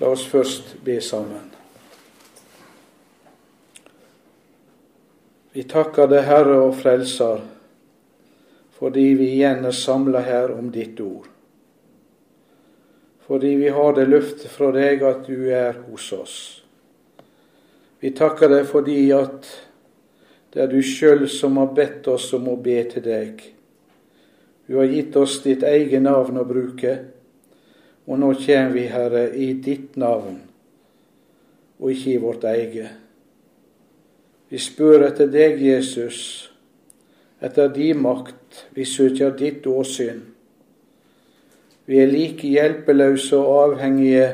La oss først be sammen. Vi takker deg, Herre og Frelser, fordi vi igjen er samla her om ditt ord. Fordi vi har det løftet fra deg at du er hos oss. Vi takker deg fordi at det er du sjøl som har bedt oss om å be til deg. Du har gitt oss ditt eget navn å bruke og nå kommer vi, Herre, i ditt navn, og ikke i vårt eget. Vi spør etter deg, Jesus, etter di makt. Vi søker ditt åsyn. Vi er like hjelpeløse og avhengige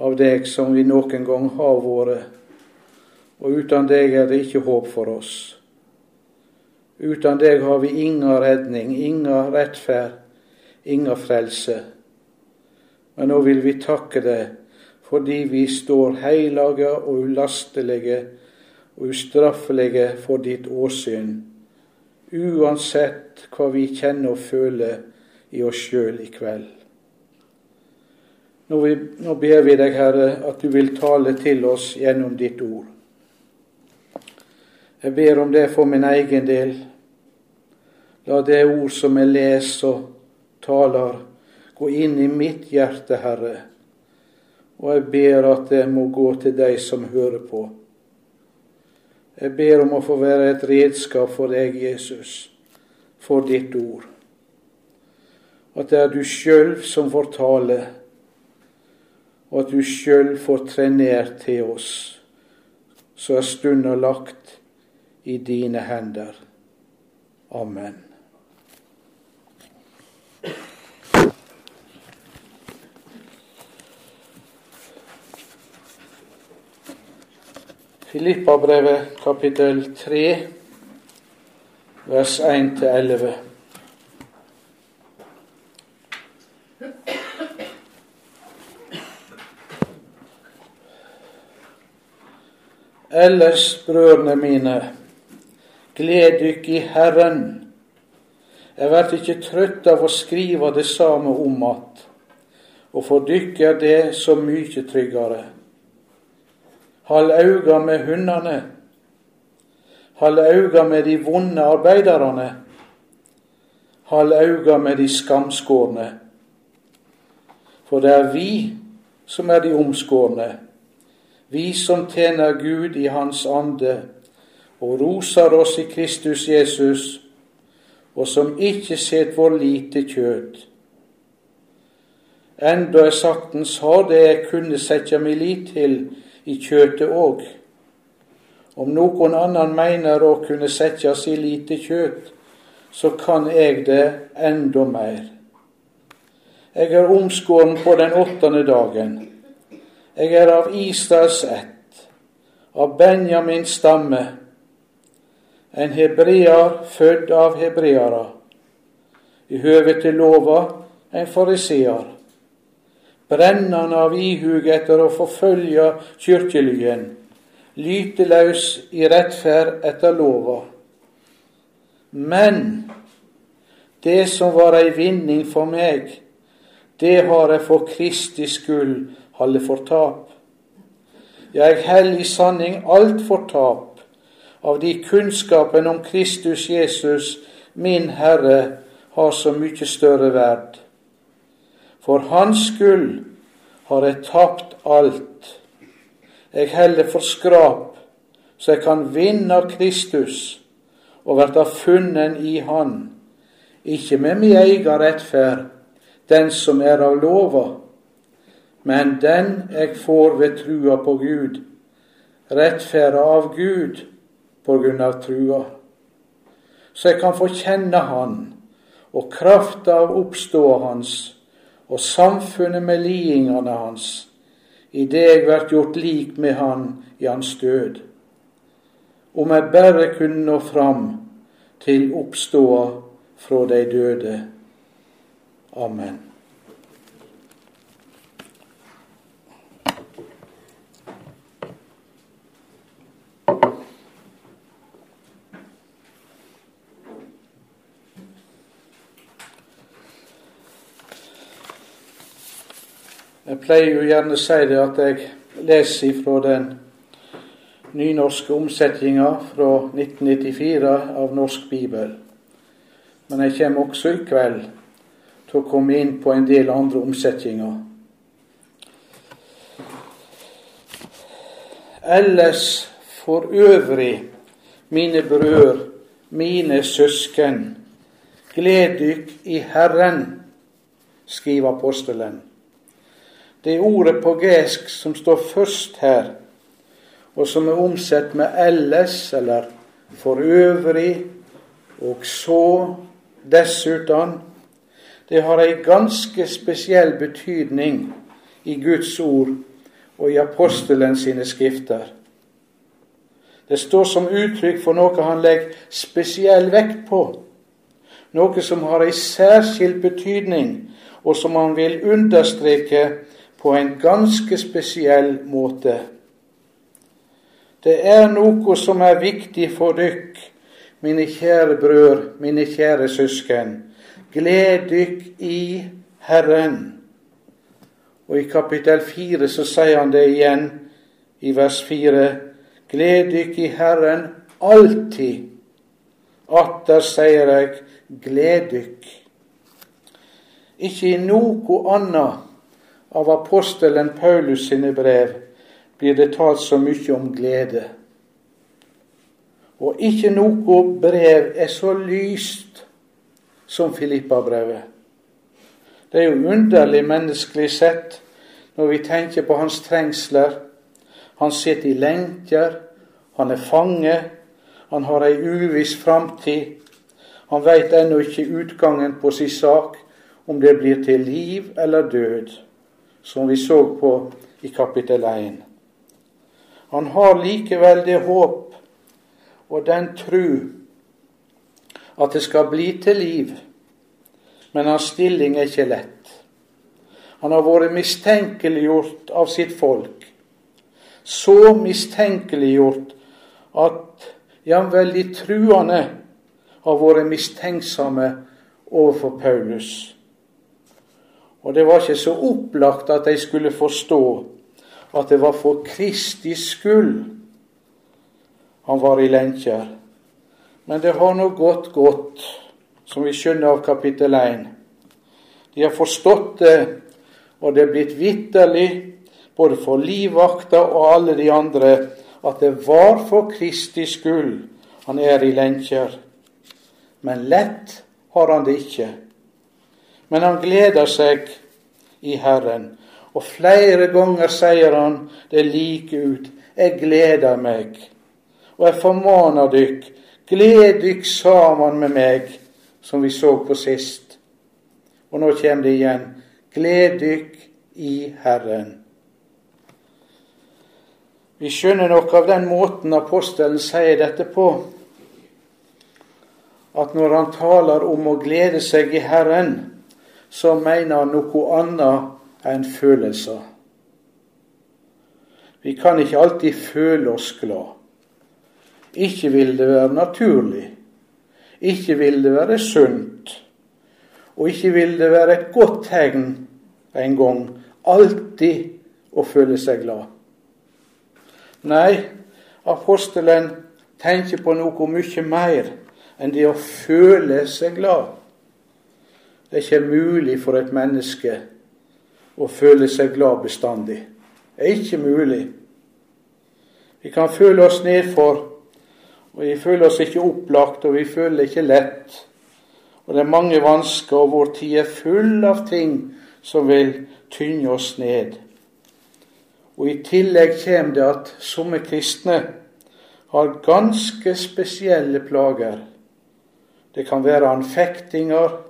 av deg som vi noen gang har vært, og uten deg er det ikke håp for oss. Uten deg har vi inga redning, inga rettferd, inga frelse. Men nå vil vi takke deg fordi vi står heilage og ulastelige og ustraffelige for ditt åsyn, uansett hva vi kjenner og føler i oss sjøl i kveld. Nå, vi, nå ber vi deg, Herre, at du vil tale til oss gjennom ditt ord. Jeg ber om det for min egen del. La det ord som jeg leser og taler, Gå inn i mitt hjerte, Herre, og jeg ber at det må gå til deg som hører på. Jeg ber om å få være et redskap for deg, Jesus, for ditt ord. At det er du sjøl som får tale, og at du sjøl får trenert til oss, så er stunda lagt i dine hender. Amen. Filippabrevet kapittel 3, vers 1-11. Ellers, brødrene mine, gled dykk i Herren. Jeg vert ikke trøtt av å skrive det samme om att, og for dykk er det så mykje tryggere. Hald auga med hundene. Hold auga med de vonde arbeiderne. Hold auga med de skamskårne. For det er vi som er de omskårne, vi som tjener Gud i Hans ande og roser oss i Kristus Jesus, og som ikke set vår lit til kjøt. Enda jeg saktens har det jeg kunne sette min lit til i kjøtet òg. Om noen annen mener å kunne sette i lite kjøt, så kan jeg det enda mer. Jeg er omskåren på den åttende dagen. Jeg er av Israels ett, av Benjamins stamme, en hebreer født av hebreere, i høve til lova en fariseer brennende av ihug etter å forfølge kyrkjelyen, lyteløs i rettferd etter lova. Men det som var ei vinning for meg, det har jeg for Kristi skyld halde for tap. Jeg held i sanning alt for tap av de kunnskapen om Kristus Jesus, min Herre, har så mye større verd. For hans skyld har jeg tapt alt. Jeg heller for skrap, så jeg kan vinne Kristus og verta funnen i Han, ikke med mi egen rettferd, den som er av lova, men den jeg får ved trua på Gud, rettferda av Gud på grunn av trua. Så jeg kan få kjenne Han og krafta av oppståa Hans og samfunnet med lidingene hans, idet jeg vert gjort lik med han i hans død. Om jeg bare kunne nå fram til oppståa fra de døde. Amen. Pleier jo gjerne å si det at jeg leser fra den nynorske omsetninga fra 1994 av Norsk bibel. Men jeg kommer også i kveld til å komme inn på en del andre omsetninger. Ellers for øvrig, mine brødre, mine søsken, gled dykk i Herren, skriver apostelen. Det er ordet på gresk som står først her, og som er omsett med 'elles' eller 'for øvrig' og 'så', 'dessuten'. Det har ei ganske spesiell betydning i Guds ord og i apostelen sine skrifter. Det står som uttrykk for noe han legger spesiell vekt på, noe som har ei særskilt betydning, og som han vil understreke på en ganske spesiell måte. Det er noe som er viktig for dykk, mine kjære brød, mine kjære søsken. Gled dykk i Herren. Og i kapittel fire så sier han det igjen i vers fire. Gled dykk i Herren alltid. Atter sier jeg, gled dykk. Ikke i noe annet av apostelen Paulus sine brev blir det talt så mye om glede. Og ikke noe brev er så lyst som Filippa-brevet. Det er jo underlig menneskelig sett når vi tenker på hans trengsler. Han sitter i lenker, han er fange, han har ei uviss framtid. Han veit ennå ikke utgangen på sin sak, om det blir til liv eller død som vi så på i kapittel 1. Han har likevel det håp og den tru at det skal bli til liv, men hans stilling er ikke lett. Han har vært mistenkeliggjort av sitt folk, så mistenkeliggjort at jamvel de truende har vært mistenksomme overfor Paulus. Og det var ikke så opplagt at de skulle forstå at det var for Kristi skyld han var i lenker. Men det har nå gått godt, som vi skjønner av kapittel 1. De har forstått det, og det er blitt vitterlig, både for livvakta og alle de andre, at det var for Kristi skyld han er i lenker. Men lett har han det ikke. Men han gleder seg i Herren. Og flere ganger sier han det like ut. Jeg gleder meg. Og jeg formaner dykk, gled dykk sammen med meg, som vi så på sist. Og nå kommer det igjen. Gled dykk i Herren. Vi skjønner nok av den måten apostelen sier dette på, at når han taler om å glede seg i Herren, så mener noe annet enn følelser. Vi kan ikke alltid føle oss glad. Ikke vil det være naturlig. Ikke vil det være sunt. Og ikke vil det være et godt tegn en gang alltid å føle seg glad. Nei, apostelen tenker på noe mye mer enn det å føle seg glad. Det er ikke mulig for et menneske å føle seg glad bestandig. Det er ikke mulig. Vi kan føle oss nedfor, og vi føler oss ikke opplagt, og vi føler ikke lett. Og det er mange vansker, og vår tid er full av ting som vil tynge oss ned. Og I tillegg kommer det at somme kristne har ganske spesielle plager. Det kan være anfektinger,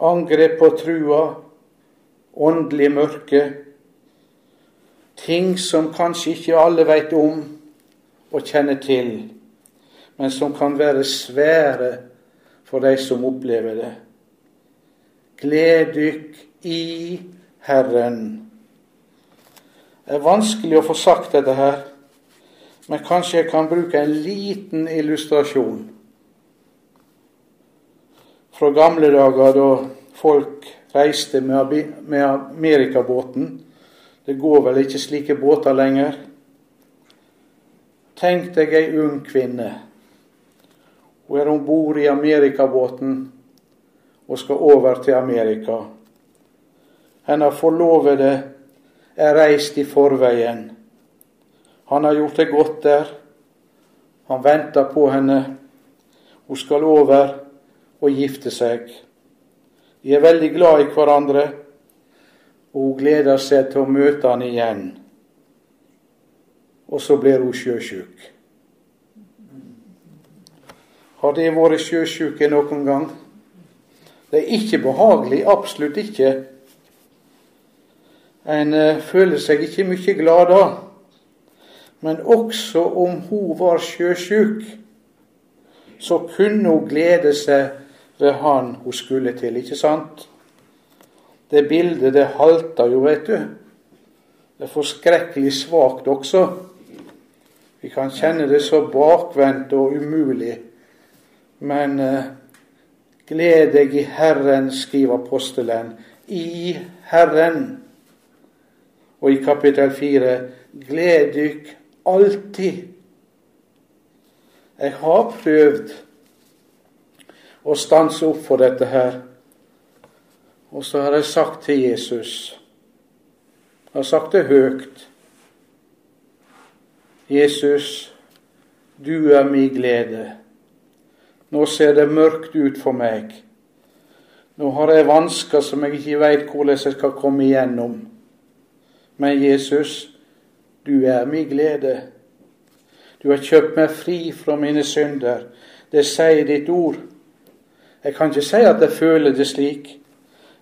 angrep på trua, åndelig mørke, ting som kanskje ikke alle veit om og kjenner til, men som kan være svære for de som opplever det. Gled dykk i Herren. Det er vanskelig å få sagt dette her, men kanskje jeg kan bruke en liten illustrasjon fra gamle dager da folk reiste med Amerikabåten Det går vel ikke slike båter lenger. Tenk deg ei ung kvinne. Hun er om bord i amerikabåten og skal over til Amerika. Hennes forlovede er reist i forveien. Han har gjort det godt der. Han venter på henne. Hun skal over og gifte seg. De er veldig glad i hverandre, og hun gleder seg til å møte han igjen. Og så blir hun sjøsjuk. Har det vært sjøsjuke noen gang? Det er ikke behagelig, absolutt ikke. En uh, føler seg ikke mye glad da. Men også om hun var sjøsjuk, så kunne hun glede seg ved han hun skulle til, ikke sant? Det bildet, det halter jo, vet du. Det er forskrekkelig svakt også. Vi kan kjenne det så bakvendt og umulig. Men eh, gled deg i Herren, skriver apostelen. I Herren. Og i kapittel fire gled dykk alltid. Jeg har prøvd å stanse opp for dette her. Og så har jeg sagt til Jesus Jeg har sagt det høyt. Jesus, du er min glede. Nå ser det mørkt ut for meg. Nå har jeg vansker som jeg ikke veit hvordan jeg skal komme igjennom. Men Jesus, du er min glede. Du har kjøpt meg fri fra mine synder. Det sier ditt ord. Jeg kan ikke si at jeg føler det slik.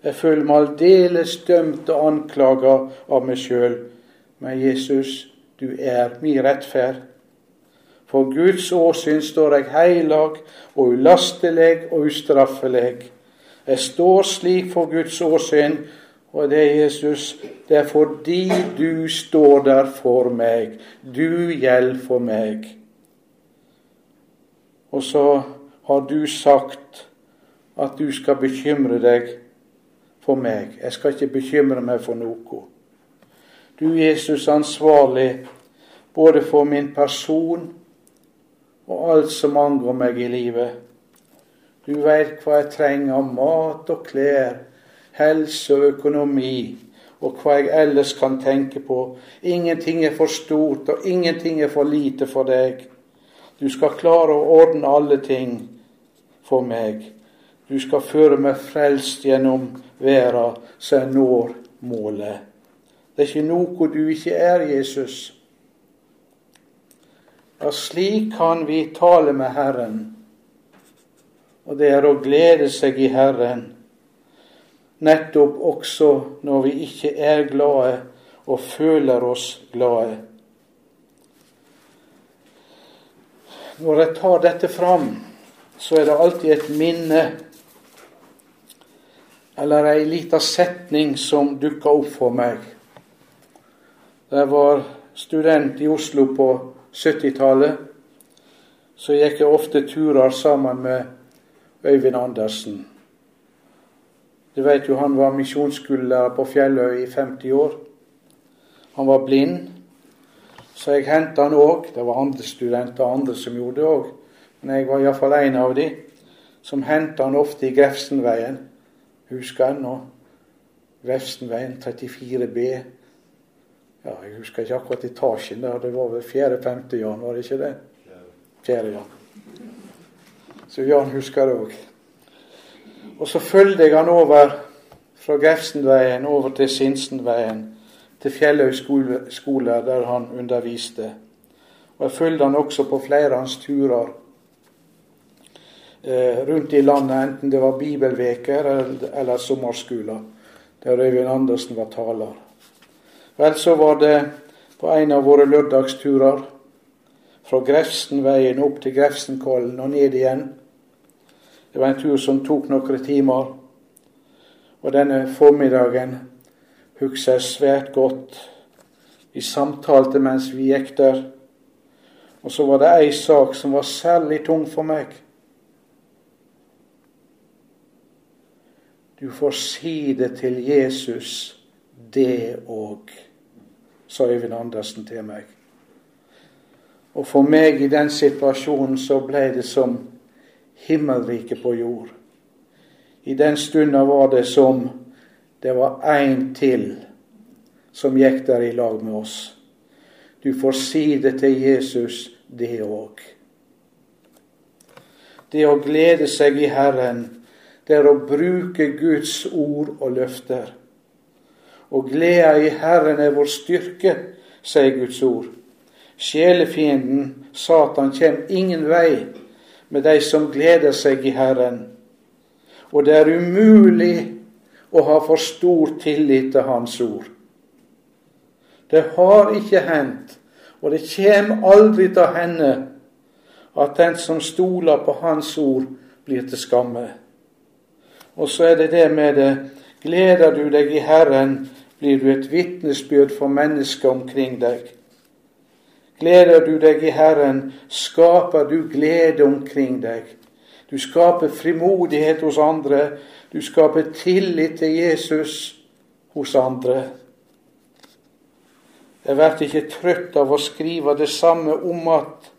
Jeg føler meg aldeles dømt og anklaga av meg sjøl. Men Jesus, du er min rettferd. For Guds åsyn står jeg heilag og ulastelig og ustraffelig. Jeg står slik for Guds åsyn, og det er Jesus, det er fordi du står der for meg. Du gjelder for meg. Og så har du sagt at du skal bekymre deg for meg. Jeg skal ikke bekymre meg for noe. Du, Jesus, ansvarlig både for min person og alt som angår meg i livet. Du veit hva jeg trenger av mat og klær, helse og økonomi, og hva jeg ellers kan tenke på. Ingenting er for stort, og ingenting er for lite for deg. Du skal klare å ordne alle ting for meg. Du skal føre meg frelst gjennom verda, så jeg når målet. Det er ikke noe du ikke er, Jesus. Ja, slik kan vi tale med Herren, og det er å glede seg i Herren. Nettopp også når vi ikke er glade og føler oss glade. Når jeg tar dette fram, så er det alltid et minne eller ei lita setning som dukka opp for meg. Da jeg var student i Oslo på 70-tallet, så gikk jeg ofte turer sammen med Øyvind Andersen. Du vet jo, han var misjonsskolelærer på Fjelløy i 50 år. Han var blind, så jeg henta han òg. Det var andre studenter andre som gjorde det òg. Men jeg var iallfall en av de som henta han ofte i Grefsenveien husker ennå. Vefsenveien 34B. Ja, Jeg husker ikke akkurat etasjen der. Det var vel 4.-5. Jan, var det ikke det? 4. Jan. Så Jan husker det òg. Og så fulgte jeg han over fra Grefsenveien over til Sinsenveien, til Fjellhaug skole, der han underviste. Og jeg fulgte han også på flere av hans turer rundt i landet, enten det var bibelveker eller, eller sommerskoler, der Øyvind Andersen var taler. Vel, så var det på en av våre lørdagsturer fra Grefsenveien opp til Grefsenkollen og ned igjen. Det var en tur som tok noen timer. Og denne formiddagen husker jeg svært godt. Vi samtalte mens vi gikk der. Og så var det ei sak som var særlig tung for meg. Du får si det til Jesus, det òg. sa Øyvind Andersen til meg. Og for meg i den situasjonen så ble det som himmelriket på jord. I den stunda var det som det var én til som gikk der i lag med oss. Du får si det til Jesus, det òg. Det å glede seg i Herren, det er å bruke Guds ord og løfter. Og gleda i Herren er vår styrke, sier Guds ord. Sjelefienden, Satan, kommer ingen vei med de som gleder seg i Herren. Og det er umulig å ha for stor tillit til Hans ord. Det har ikke hendt, og det kommer aldri til å hende, at den som stoler på Hans ord, blir til skamme. Og så er det det med det gleder du deg i Herren, blir du et vitnesbyrd for mennesker omkring deg. Gleder du deg i Herren, skaper du glede omkring deg. Du skaper frimodighet hos andre. Du skaper tillit til Jesus hos andre. Jeg blir ikke trøtt av å skrive det samme om at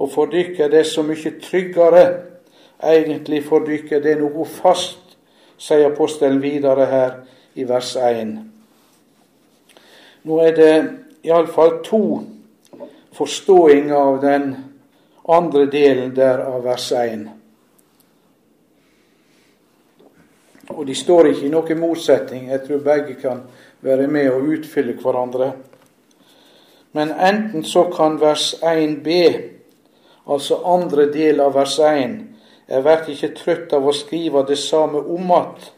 og for dere er det så mye tryggere. Egentlig for dere det er noe fast, sier apostelen videre her i vers 1. Nå er det iallfall to forståinger av den andre delen der av vers 1. Og de står ikke i noen motsetning. Jeg tror begge kan være med og utfylle hverandre. Men enten så kan vers 1b, altså andre del av vers 1, jeg blir ikke trøtt av å skrive det samme om att,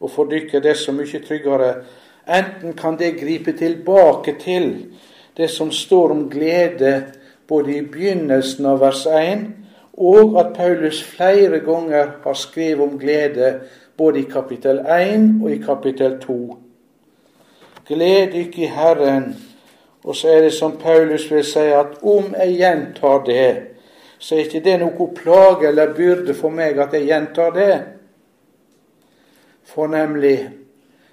og for dere det så mye tryggere. Enten kan det gripe tilbake til det som står om glede både i begynnelsen av vers 1, og at Paulus flere ganger har skrevet om glede både i kapittel 1 og i kapittel 2. Gled dykk i Herren. Og så er det som Paulus vil si, at om jeg gjentar det, så er ikke det noe plage eller byrde for meg at jeg gjentar det. For nemlig,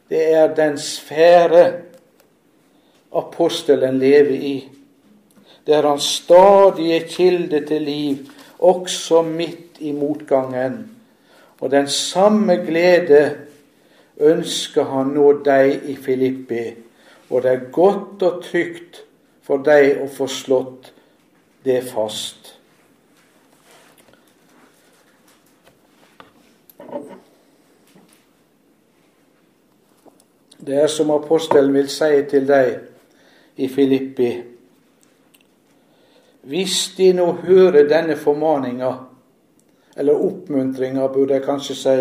det er den sfære apostelen lever i, der han stadig er kilde til liv, også midt i motgangen. Og den samme glede ønsker han nå deg i Filippi, og det er godt og trygt for deg å få slått det fast. Det er som apostelen vil si til deg i Filippi. Hvis de nå hører denne formaninga, eller oppmuntringa, burde jeg kanskje si,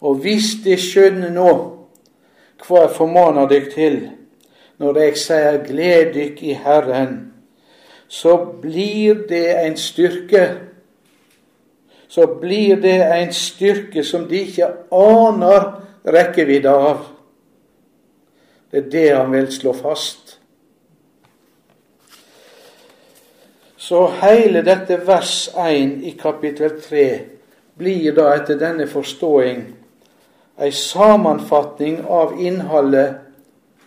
og hvis de skjønner nå hva jeg formaner deg til, når jeg sier 'gled dykk i Herren', så blir det en styrke. Så blir det en styrke som de ikke aner rekkevidde av. Det er det han vil slå fast. Så hele dette vers 1 i kapittel 3 blir da etter denne forståing ei sammenfatning av innholdet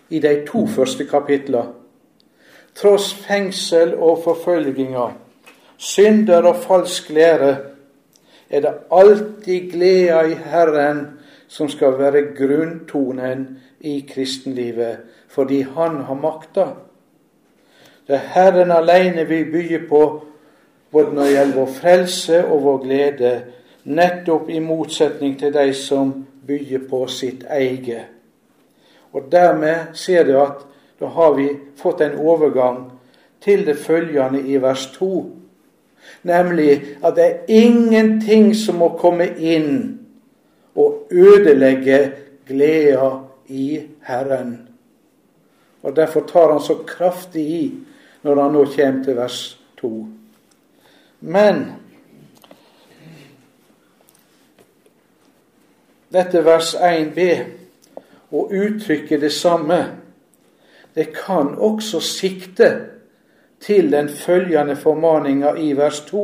i de to første kapitlene. Tross fengsel og forfølginger, synder og falsk lære, er det alltid gleda i Herren som skal være grunntonen i kristenlivet, fordi Han har makta. Det er Herren alene vi bygger på, både når det gjelder vår frelse og vår glede, nettopp i motsetning til de som bygger på sitt eget. Og Dermed ser du at da har vi fått en overgang til det følgende i vers 2. Nemlig at det er ingenting som må komme inn og ødelegge gleda i Herren. Og Derfor tar han så kraftig i når han nå kommer til vers 2. Men dette vers 1b, å uttrykke det samme, det kan også sikte til den følgende formaninga i vers 2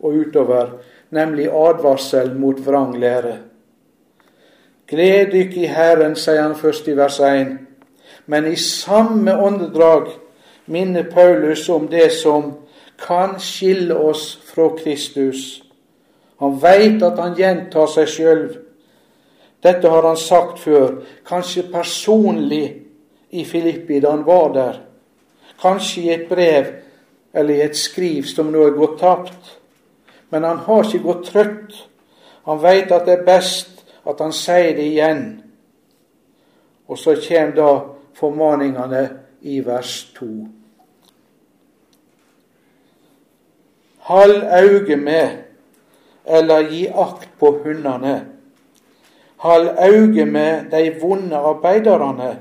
og utover, nemlig advarsel mot vrang lære. Gled dykk i Herren, sier han først i vers 1. Men i samme åndedrag minner Paulus om det som kan skille oss fra Kristus. Han veit at han gjentar seg sjøl. Dette har han sagt før, kanskje personlig i Filippi da han var der. Kanskje i et brev eller i et skriv som nå er gått tapt. Men han har ikke gått trøtt. Han veit at det er best at han sier det igjen. Og så kommer da formaningene i vers to. Hold auge med, eller gi akt på hundene. Hold auge med de vonde arbeiderne.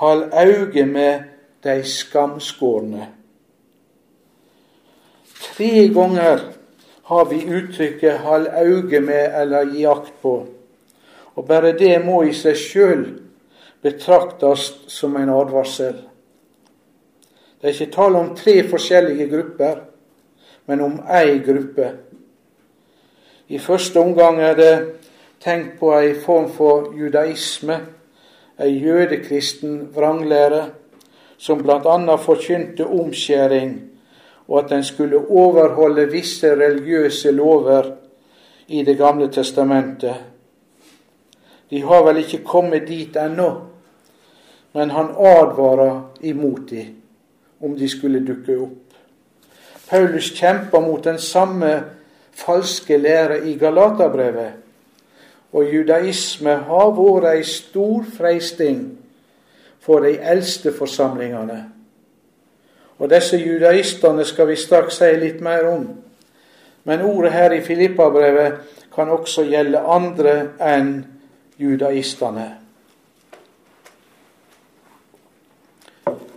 Hold auge med de skamskårne. Tre ganger har vi uttrykket 'hald auge med' eller 'gi akt på'. Og bare det må i seg sjøl betraktes som en advarsel. Det er ikke tale om tre forskjellige grupper, men om ei gruppe. I første omgang er det tenkt på ei form for judaisme, ei jødekristen vranglære, som bl.a. forkynte omskjæring og at en skulle overholde visse religiøse lover i Det gamle testamentet. De har vel ikke kommet dit ennå, men han advarer imot dem om de skulle dukke opp. Paulus kjemper mot den samme falske lære i Galaterbrevet, og judaisme har vært ei stor freisting for de eldste forsamlingene. Og disse judaistene skal vi straks si litt mer om. Men ordet her i Filippabrevet kan også gjelde andre enn judaistene.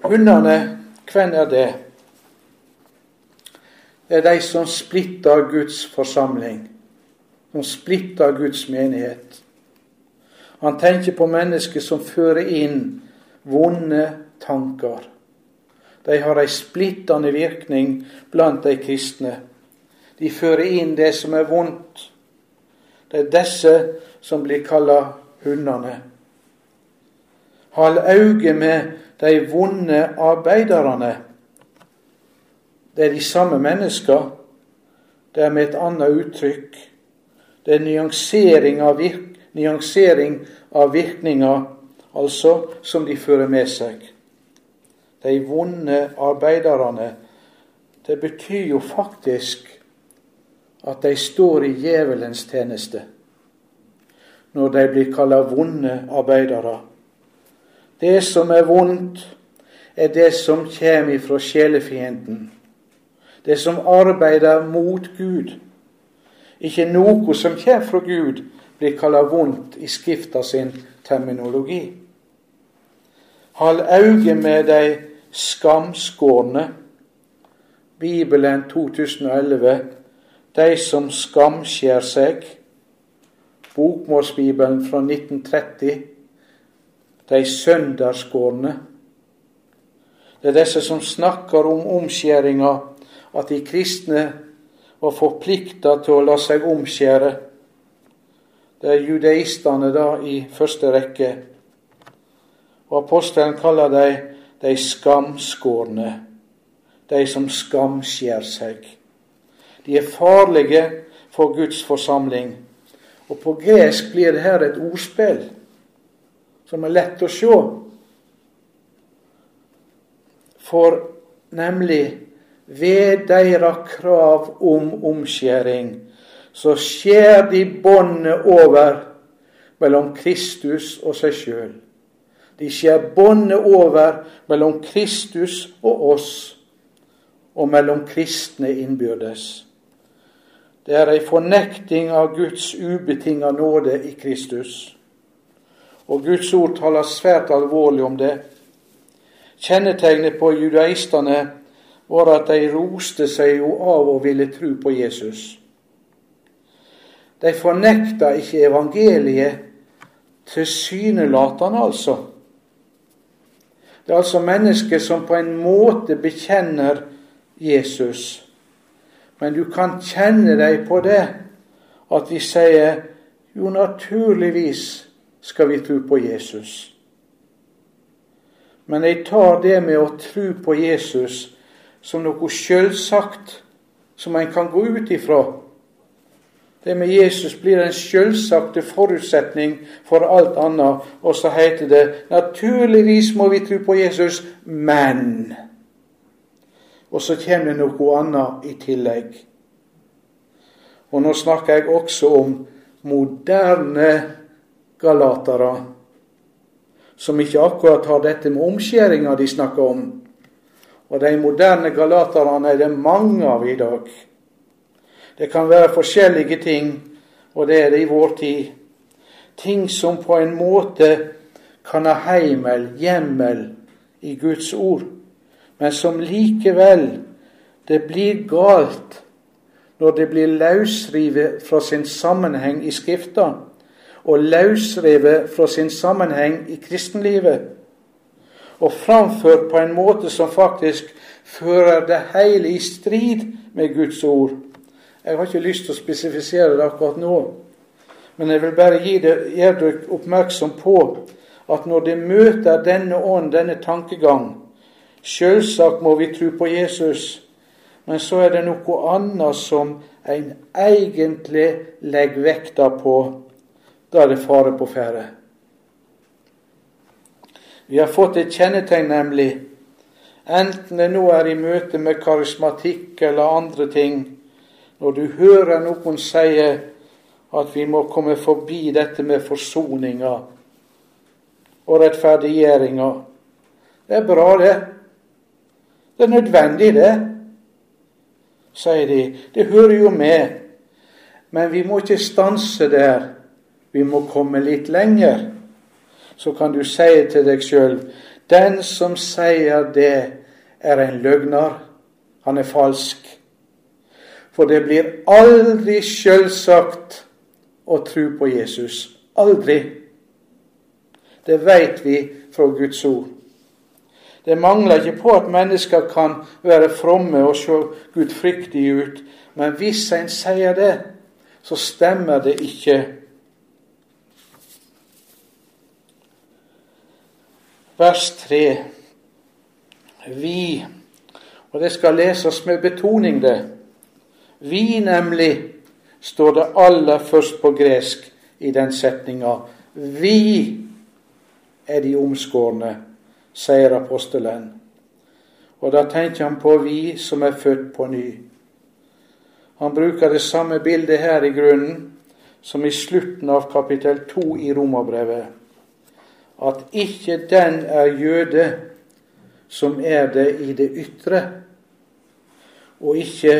Hundene, hvem er det? Det er de som splitter Guds forsamling, som splitter Guds menighet. Han tenker på mennesker som fører inn vonde tanker. De har ei splittende virkning blant de kristne. De fører inn det som er vondt. Det er disse som blir kalla hundene. Hold auge med de vonde arbeiderne. Det er de samme mennesker. Det er med et annet uttrykk. Det er nyansering av, virk, nyansering av virkninger, altså, som de fører med seg de vonde arbeiderne, det betyr jo faktisk at de står i djevelens tjeneste når de blir kalt vonde arbeidere. Det som er vondt, er det som kommer ifra sjelefienden. Det som arbeider mot Gud. Ikke noe som kommer fra Gud, blir kalt vondt i Skrifta sin terminologi. Hold auge med de skamskårne. Bibelen 2011 De som skamskjer seg. Bokmålsbibelen fra 1930 De sønderskårne. Det er disse som snakker om omskjæringa, at de kristne var forplikta til å la seg omskjære. Det er judaistene da i første rekke. Og apostelen kaller dem de skamskårne, de som skamskjer seg. De er farlige for Guds forsamling. Og på gresk blir det her et ordspill som er lett å se. For nemlig ved deres krav om omskjæring, så skjer de båndet over mellom Kristus og seg sjøl. De skjer båndet over mellom Kristus og oss, og mellom kristne innbyrdes. Det er ei fornekting av Guds ubetinga nåde i Kristus. Og Guds ord taler svært alvorlig om det. Kjennetegnet på judaistene var at de roste seg jo av å ville tro på Jesus. De fornekta ikke evangeliet tilsynelatende, altså. Det er altså mennesker som på en måte bekjenner Jesus. Men du kan kjenne deg på det at vi sier jo, naturligvis skal vi tro på Jesus. Men jeg tar det med å tro på Jesus som noe sjølsagt som en kan gå ut ifra. Det med Jesus blir en sjølsagte forutsetning for alt annet. Og så heter det naturligvis må vi tro på Jesus, men Og så kommer det noe annet i tillegg. Og nå snakker jeg også om moderne galatere, som ikke akkurat har dette med omskjæringa de snakker om. Og de moderne galaterne er det mange av i dag. Det kan være forskjellige ting, og det er det i vår tid. Ting som på en måte kan ha heimel, hjemmel, i Guds ord, men som likevel det blir galt når det blir løsrevet fra sin sammenheng i Skrifta, og løsrevet fra sin sammenheng i kristenlivet, og framført på en måte som faktisk fører det hele i strid med Guds ord. Jeg har ikke lyst til å spesifisere det akkurat nå, men jeg vil bare gi dere oppmerksom på at når de møter denne ånd, denne tankegang Selvsagt må vi tro på Jesus, men så er det noe annet som en egentlig legger vekta på. Da er det fare på ferde. Vi har fått et kjennetegn, nemlig. Enten det nå er i møte med karismatikk eller andre ting. Når du hører noen si at vi må komme forbi dette med forsoninga og rettferdiggjøringa. Det er bra, det. Det er nødvendig, det sier de. Det hører jo med. Men vi må ikke stanse der. Vi må komme litt lenger. Så kan du si til deg sjøl den som sier det, er en løgner. Han er falsk. For det blir aldri sjølsagt å tro på Jesus. Aldri. Det veit vi fra Guds ord. Det mangler ikke på at mennesker kan være fromme og se gudfryktige ut, men hvis en sier det, så stemmer det ikke. Vers 3. Vi, og det skal leses med betoning, det. Vi, nemlig, står det aller først på gresk i den setninga. Vi er de omskårne sier apostelen. Og da tenker han på vi som er født på ny. Han bruker det samme bildet her i grunnen som i slutten av kapittel 2 i Romerbrevet. At ikke den er jøde som er det i det ytre, og ikke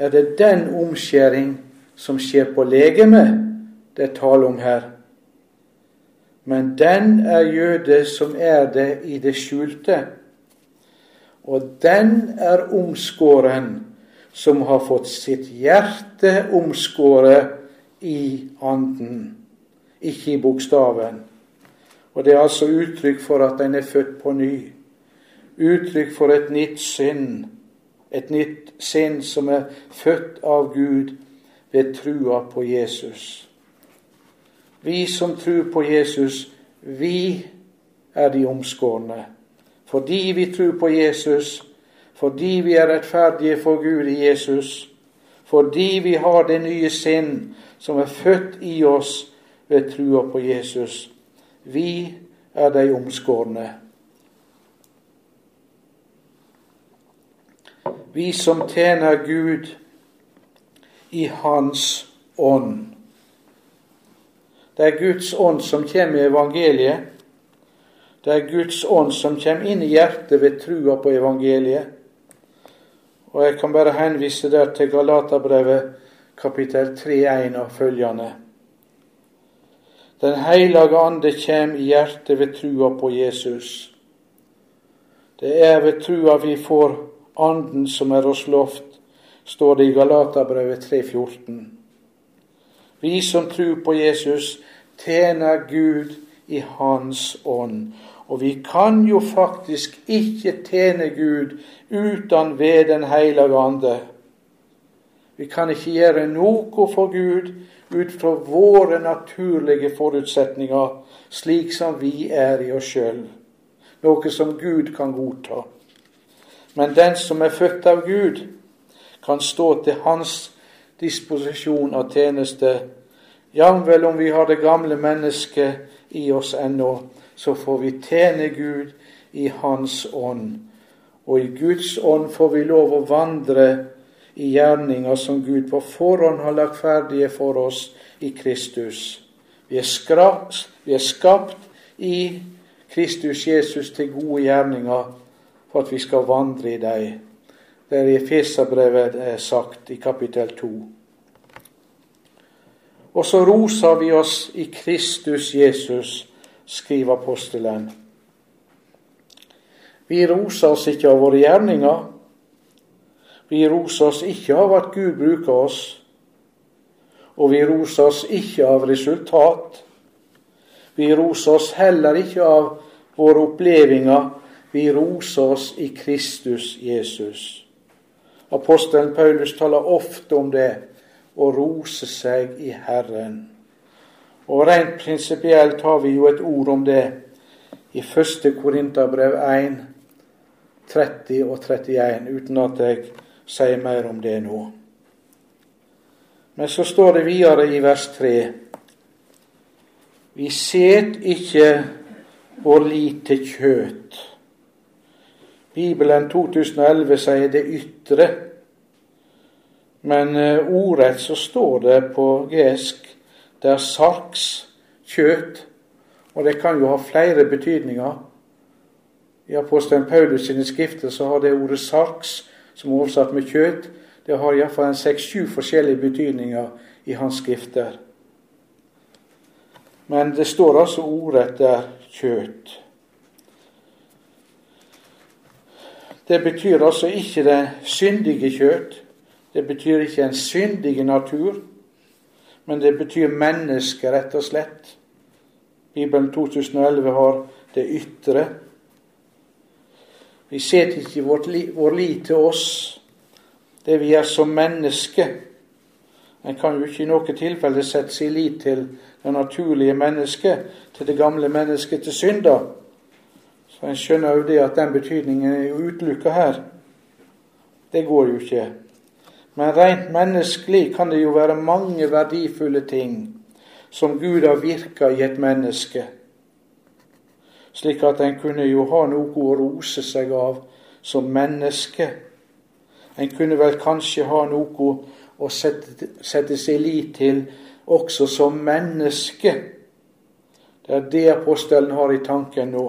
er det den omskjæring som skjer på legemet, det er tale om her men den er jøde som er det i det skjulte. Og den er omskåren som har fått sitt hjerte omskåret i anden, ikke i bokstaven. Og det er altså uttrykk for at den er født på ny. Uttrykk for et nytt sinn. Et nytt sinn som er født av Gud ved trua på Jesus. Vi som tror på Jesus, vi er de omskårne. Fordi vi tror på Jesus, fordi vi er rettferdige for Gud i Jesus, fordi vi har det nye sinn som er født i oss ved trua på Jesus. Vi er de omskårne. Vi som tjener Gud i Hans ånd. Det er Guds ånd som kommer i evangeliet. Det er Guds ånd som kommer inn i hjertet ved trua på evangeliet. Og Jeg kan bare henvise der til Galaterbrevet kapittel 3.1 og følgende. Den hellige ande kommer i hjertet ved trua på Jesus. Det er ved trua vi får Anden som er oss lovt, står det i Galaterbrevet 3.14. Vi som tror på Jesus, tjener Gud i Hans ånd. Og vi kan jo faktisk ikke tjene Gud uten ved Den hellige ande. Vi kan ikke gjøre noe for Gud ut fra våre naturlige forutsetninger, slik som vi er i oss sjøl. noe som Gud kan godta. Men den som er født av Gud, kan stå til hans disposisjon av tjeneste. Jamvel om vi har det gamle mennesket i oss ennå, så får vi tjene Gud i Hans ånd. Og i Guds ånd får vi lov å vandre i gjerninger som Gud på forhånd har lagt ferdige for oss i Kristus. Vi er, skrapt, vi er skapt i Kristus Jesus til gode gjerninger for at vi skal vandre i dem. Er i Efeserbrevet er sagt i kapittel 2. Og så roser vi oss i Kristus Jesus, skriver apostelen. Vi roser oss ikke av våre gjerninger. Vi roser oss ikke av at Gud bruker oss. Og vi roser oss ikke av resultat. Vi roser oss heller ikke av våre opplevelser. Vi roser oss i Kristus Jesus. Apostelen Paulus taler ofte om det å rose seg i Herren. Og Rent prinsipielt har vi jo et ord om det i 1. Korinterbrev 1, 30 og 31, uten at jeg sier mer om det nå. Men så står det videre i vers 3.: Vi set ikke vår lit til kjøt Bibelen 2011 sier det ytre, men uh, ordrett så står det på gresk det er sarks, kjøt, og det kan jo ha flere betydninger. I apostelen Paulus sine skrifter så har det ordet sarks, som er oversatt med kjøt, det har iallfall seks-sju forskjellige betydninger i hans skrifter. Men det står altså ordrett der kjøt. Det betyr altså ikke det syndige kjøtt. Det betyr ikke en syndig natur, men det betyr menneske, rett og slett. Bibelen 2011 har det ytre. Vi setter ikke vårt li, vår lit til oss, det vi er som menneske. En kan jo ikke i noe tilfelle sette sin lit til det naturlige mennesket, til det gamle mennesket, til synder. Så en skjønner jo det at den betydningen er jo utelukka her. Det går jo ikke. Men rent menneskelig kan det jo være mange verdifulle ting som Gud har virka i et menneske, slik at en kunne jo ha noe å rose seg av som menneske. En kunne vel kanskje ha noe å sette, sette seg lit til også som menneske. Det er det apostelen har i tanken nå.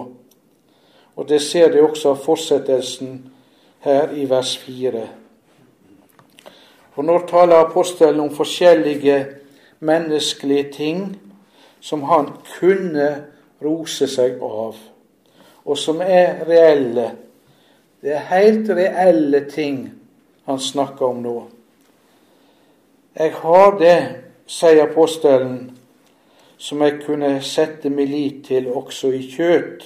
Og det ser de også av fortsettelsen her i vers 4. For når taler apostelen om forskjellige menneskelige ting som han kunne rose seg av, og som er reelle. Det er helt reelle ting han snakker om nå. Jeg har det, sier apostelen, som jeg kunne sette min lit til også i kjøtt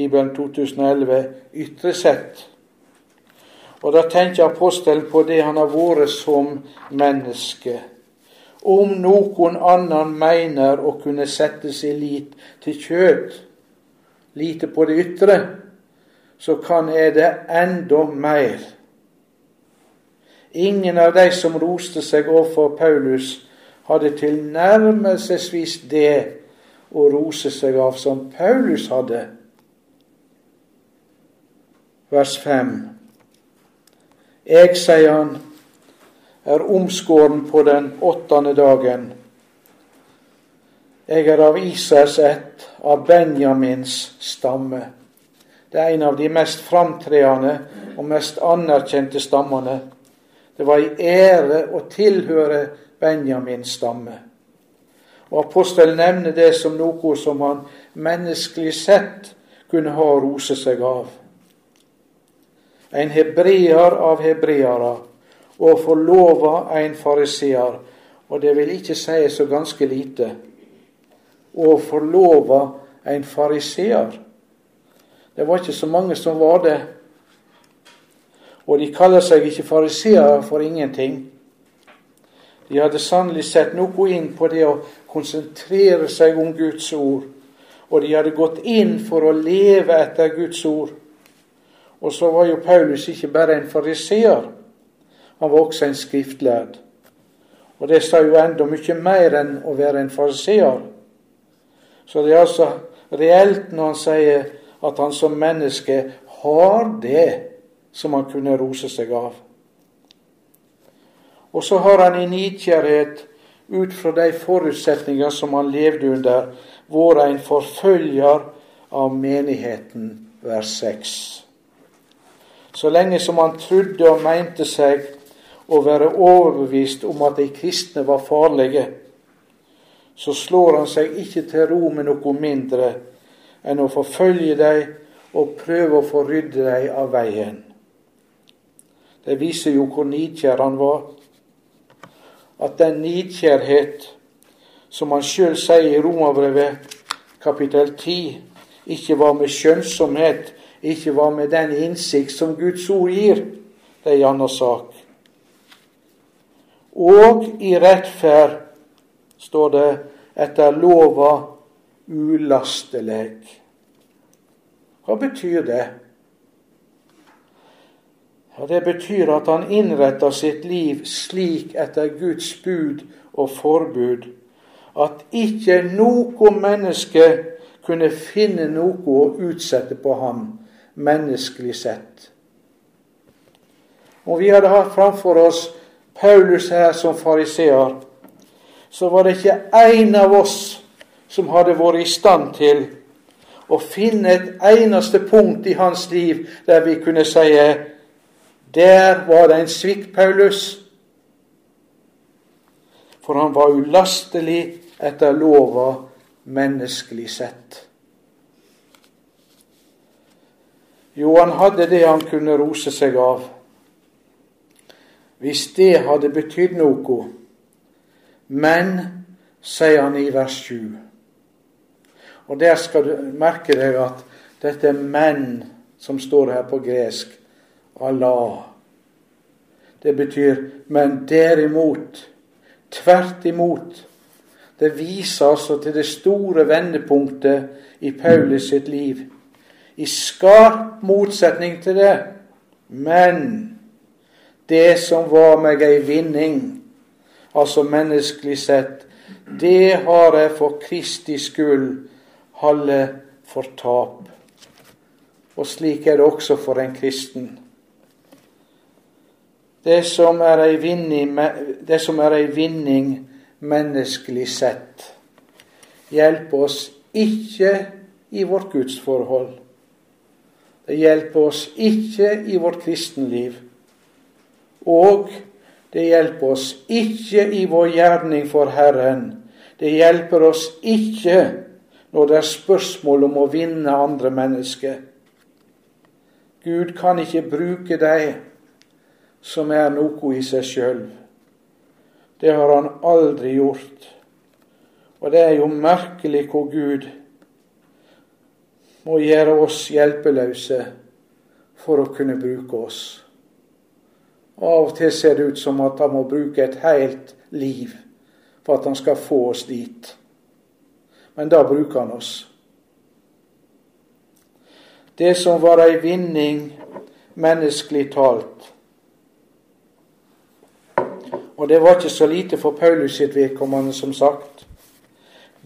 Bibelen 2011 ytre sett. Og da tenker apostelen på det han har vært som menneske. Om noen annen mener å kunne sette sin lit til kjøtt, lite på det ytre, så kan jeg det enda mer. Ingen av de som roste seg overfor Paulus, hadde tilnærmelsesvis det å rose seg av som Paulus hadde vers 5. Jeg, sier han, er omskåren på den åttende dagen. Jeg er av Isers ett, av Benjamins stamme. Det er en av de mest framtredende og mest anerkjente stammene. Det var i ære å tilhøre Benjamins stamme. Og Apostelen nevner det som noe som han menneskelig sett kunne ha å rose seg av en hebreer av hebreere, og forlova en fariseer. Og det vil ikke si så ganske lite. Å forlova en fariseer. Det var ikke så mange som var det. Og de kaller seg ikke fariseere for ingenting. De hadde sannelig sett noe inn på det å konsentrere seg om Guds ord og de hadde gått inn for å leve etter Guds ord. Og så var jo Paulus ikke bare en fariseer, han var også en skriftlærd. Og det sa jo enda mye mer enn å være en fariseer. Så det er altså reelt når han sier at han som menneske har det som han kunne rose seg av. Og så har han i nidkjærhet, ut fra de forutsetninger som han levde under, vært en forfølger av menigheten, vers 6. Så lenge som han trodde og mente seg å være overbevist om at de kristne var farlige, så slår han seg ikke til ro med noe mindre enn å forfølge dem og prøve å få rydde dem av veien. Det viser jo hvor nidkjær han var. At den nidkjærhet som han sjøl sier i Romerbrevet kapittel 10, ikke var med skjønnsomhet, ikke var med den innsikt som Guds ord gir, det er en annen sak. Og i rettferd, står det, etter lova ulastelig. Hva betyr det? Ja, Det betyr at han innretter sitt liv slik etter Guds bud og forbud at ikke noe menneske kunne finne noe å utsette på ham, menneskelig sett. Om vi hadde hatt framfor oss Paulus her som fariseer, så var det ikke én av oss som hadde vært i stand til å finne et eneste punkt i hans liv der vi kunne si der var det en svikt, Paulus. For han var ulastelig etter lova menneskelig sett. Jo, han hadde det han kunne rose seg av. Hvis det hadde betydd noe. Men, sier han i vers 7. Og der skal du merke deg at dette er 'men' som står her på gresk, Allah. Det betyr men derimot. Tvert imot. Det viser altså til det store vendepunktet i Paulus sitt liv. I skarp motsetning til det. Men det som var meg ei vinning, altså menneskelig sett, det har jeg for Kristi skyld halve for tap. Og slik er det også for en kristen. Det som er ei vinning, vinning menneskelig sett, hjelper oss ikke i vårt gudsforhold. Det hjelper oss ikke i vårt kristenliv. Og det hjelper oss ikke i vår gjerning for Herren. Det hjelper oss ikke når det er spørsmål om å vinne andre mennesker. Gud kan ikke bruke deg som er noe i seg sjøl. Det har han aldri gjort. Og det er jo merkelig hvor Gud må gjøre oss hjelpeløse for å kunne bruke oss. Av og til ser det ut som at han må bruke et helt liv for at han skal få oss dit. Men da bruker han oss. Det som var ei vinning menneskelig talt, og det var ikke så lite for Paulus sitt vedkommende, som sagt.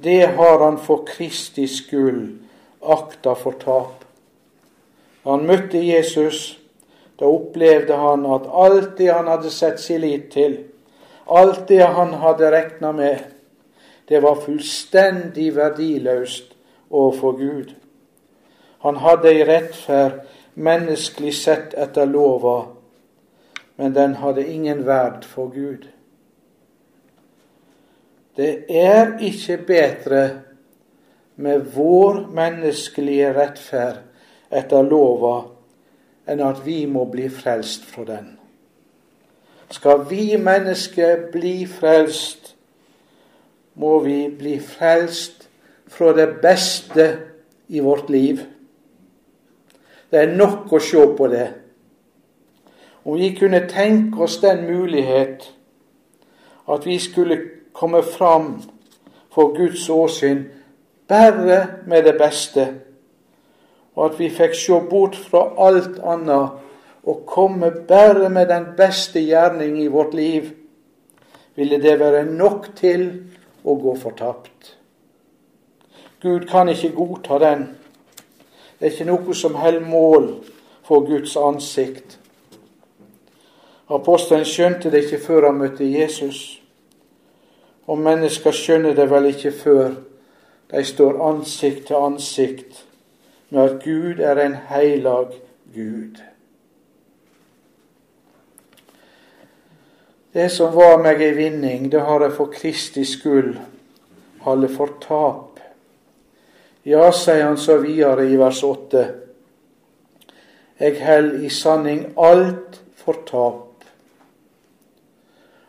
Det har han for Kristi skyld akta for tap. Da han møtte Jesus, da opplevde han at alt det han hadde sett sin lit til, alt det han hadde regna med, det var fullstendig verdiløst overfor Gud. Han hadde i rettferd menneskelig sett etter lova men den hadde ingen verd for Gud. Det er ikke bedre med vår menneskelige rettferd etter lova enn at vi må bli frelst fra den. Skal vi mennesker bli frelst, må vi bli frelst fra det beste i vårt liv. Det er nok å se på det. Om vi kunne tenke oss den mulighet at vi skulle komme fram for Guds åsyn bare med det beste, og at vi fikk se bort fra alt annet og komme bare med den beste gjerning i vårt liv, ville det være nok til å gå fortapt. Gud kan ikke godta den. Det er ikke noe som holder mål for Guds ansikt. Apostelen skjønte det ikke før han møtte Jesus. Og mennesker skjønner det vel ikke før de står ansikt til ansikt med at Gud er en heilag Gud. Det som var meg ei vinning, det har jeg for Kristi skyld halde for tap. Ja, sier han så videre i vers 8. Jeg held i sanning alt for tap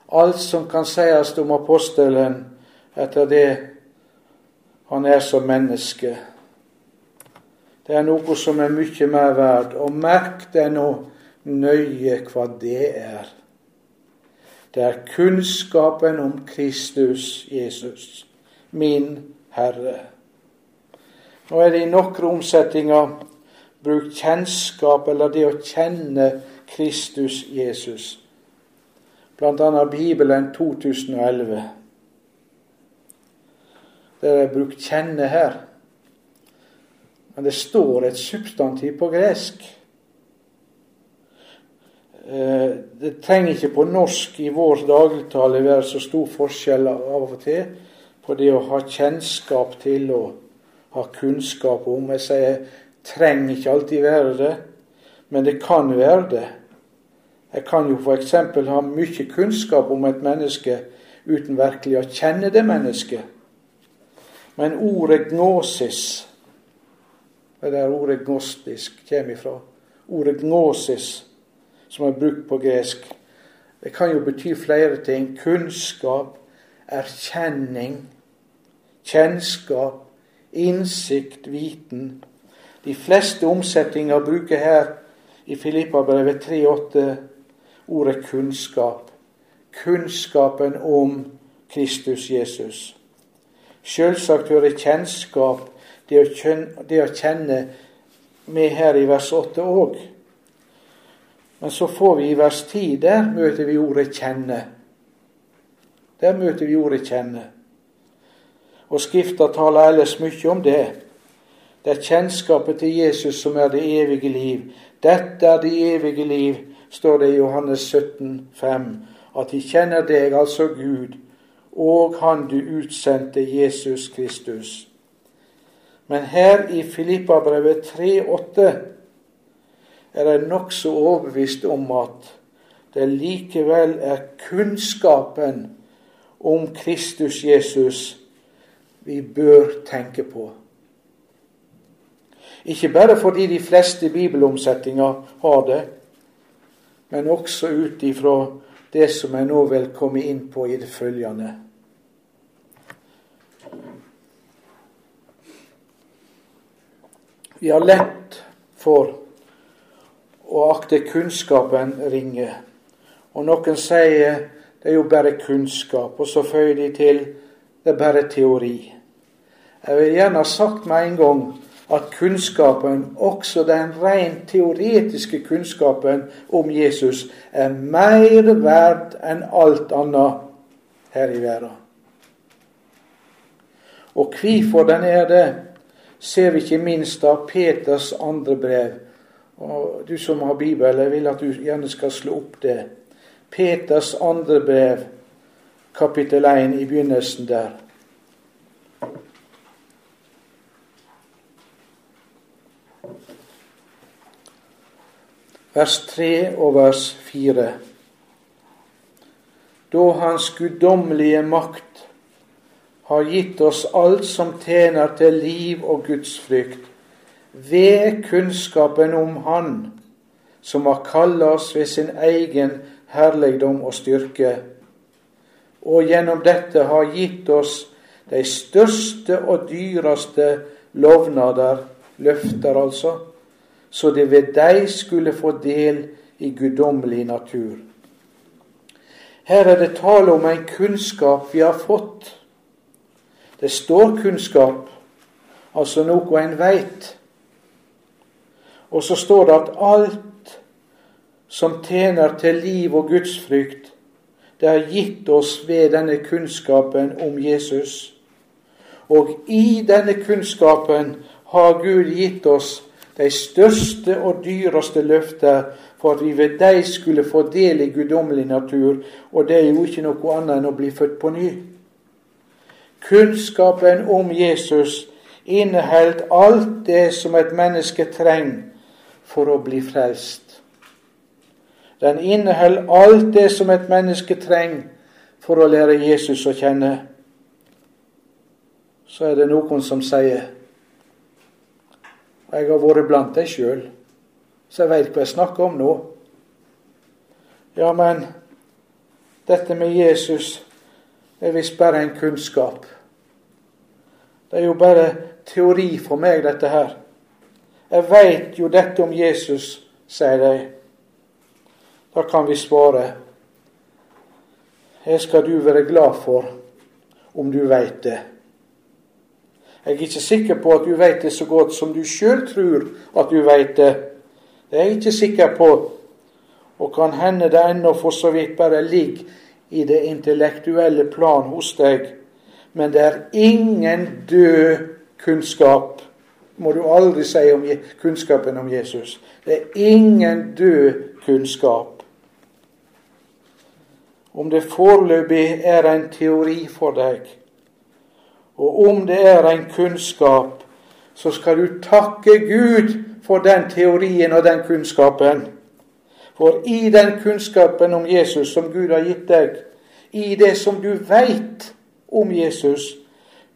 alt som kan sies om apostelen etter det han er som menneske. Det er noe som er mye mer verd, og merk deg nå nøye hva det er. Det er kunnskapen om Kristus Jesus, min Herre. Nå er det i noen omsetninger brukt kjennskap, eller det å kjenne Kristus Jesus bl.a. Bibelen 2011. Det er brukt 'kjenne' her. Men det står et substantiv på gresk. Eh, det trenger ikke på norsk i vår dagligtale være så stor forskjell av og til på det å ha kjennskap til og ha kunnskap om. Jeg sier trenger ikke alltid være det, men det kan være det. Jeg kan jo f.eks. ha mye kunnskap om et menneske uten virkelig å kjenne det mennesket. Men ordet gnosis, det der ordet gnostisk kommer ifra, ordet gnosis, som er brukt på gresk, det kan jo bety flere ting. Kunnskap, erkjenning, kjennskap, innsikt, viten. De fleste omsetninger bruker her i Filippabrevet 3,8 ordet kunnskap. Kunnskapen om Kristus Jesus. Selvsagt hører kjennskap, det å, kjenne, det å kjenne, med her i vers 8 òg. Men så får vi i vers 10, der møter vi ordet 'kjenne'. Der møter vi ordet 'kjenne'. Og Skrifta taler ellers mye om det. Det er kjennskapet til Jesus som er det evige liv. Dette er det evige liv, står det i Johannes 17, 5, at de kjenner deg, altså Gud, og Han du utsendte, Jesus Kristus. Men her i Filippabrevet 3,8 er jeg nokså overbevist om at det likevel er kunnskapen om Kristus Jesus vi bør tenke på. Ikke bare fordi de fleste bibelomsetninger har det, men også ut ifra det som jeg nå vil komme inn på i det følgende. Vi har lett for å akte kunnskapen ringe. Og noen sier det er jo bare kunnskap, og så føyer de til det er bare teori. Jeg vil gjerne ha sagt med en gang at kunnskapen, også den rent teoretiske kunnskapen om Jesus, er mer verd enn alt annet her i verden. Og hvorfor den er det, ser vi ikke minst av Peters andre brev. Og Du som har Bibelen, jeg vil at du gjerne skal slå opp det. Peters andre brev, kapittel 1, i begynnelsen der. vers 3 og vers 4. Da Hans guddommelige makt har gitt oss alt som tjener til liv og gudsfrykt, ved kunnskapen om Han, som har kalla oss ved sin egen herligdom og styrke, og gjennom dette har gitt oss de største og dyreste lovnader, løfter altså, så det ved deg skulle få del i guddommelig natur. Her er det tale om en kunnskap vi har fått. Det står kunnskap, altså noe en veit. Og så står det at alt som tjener til liv og gudsfrykt, det er gitt oss ved denne kunnskapen om Jesus. Og i denne kunnskapen har Gud gitt oss de største og dyreste løfter for at vi ved dem skulle få del i guddommelig natur, og det er jo ikke noe annet enn å bli født på ny. Kunnskapen om Jesus inneholder alt det som et menneske trenger for å bli frelst. Den inneholder alt det som et menneske trenger for å lære Jesus å kjenne. Så er det noen som sier jeg har vært blant deg sjøl, så jeg veit hva jeg snakker om nå. Ja, men dette med Jesus er visst bare en kunnskap. Det er jo bare teori for meg, dette her. Jeg veit jo dette om Jesus, sier de. Da kan vi svare Det skal du være glad for om du veit det. Jeg er ikke sikker på at du veit det så godt som du sjøl tror at du veit det. Det er jeg ikke sikker på, og kan hende det ennå for så vidt bare ligger i det intellektuelle plan hos deg. Men det er ingen død kunnskap, må du aldri si om kunnskapen om Jesus. Det er ingen død kunnskap. Om det foreløpig er en teori for deg, og om det er en kunnskap, så skal du takke Gud for den teorien og den kunnskapen. For i den kunnskapen om Jesus som Gud har gitt deg, i det som du veit om Jesus,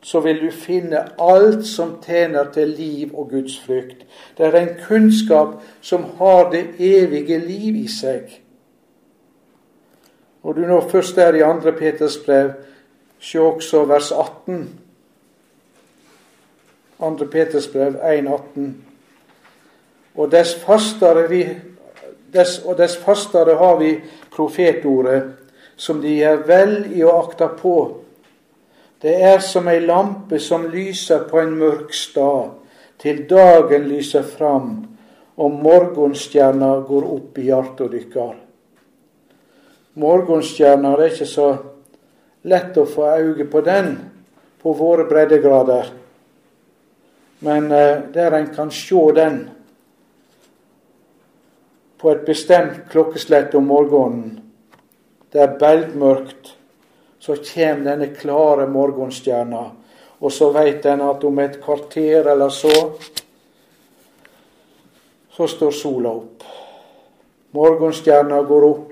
så vil du finne alt som tjener til liv og Guds frykt. Det er en kunnskap som har det evige liv i seg. Når du nå først er i 2. Peters brev, se også vers 18. 2. Peters brev 1,18. Og dess fastere, vi, dess, og dess fastere har vi profetordet, som de gjør vel i å akte på. Det er som ei lampe som lyser på en mørk stad, til dagen lyser fram, og morgenstjerna går opp i hjertet dykkar. Morgenstjerna er ikke så lett å få øye på den på våre breddegrader. Men eh, der en kan se den på et bestemt klokkeslett om morgenen, det er belgmørkt, så kommer denne klare morgenstjerna, og så veit en at om et kvarter eller så så står sola opp. Morgenstjerna går opp,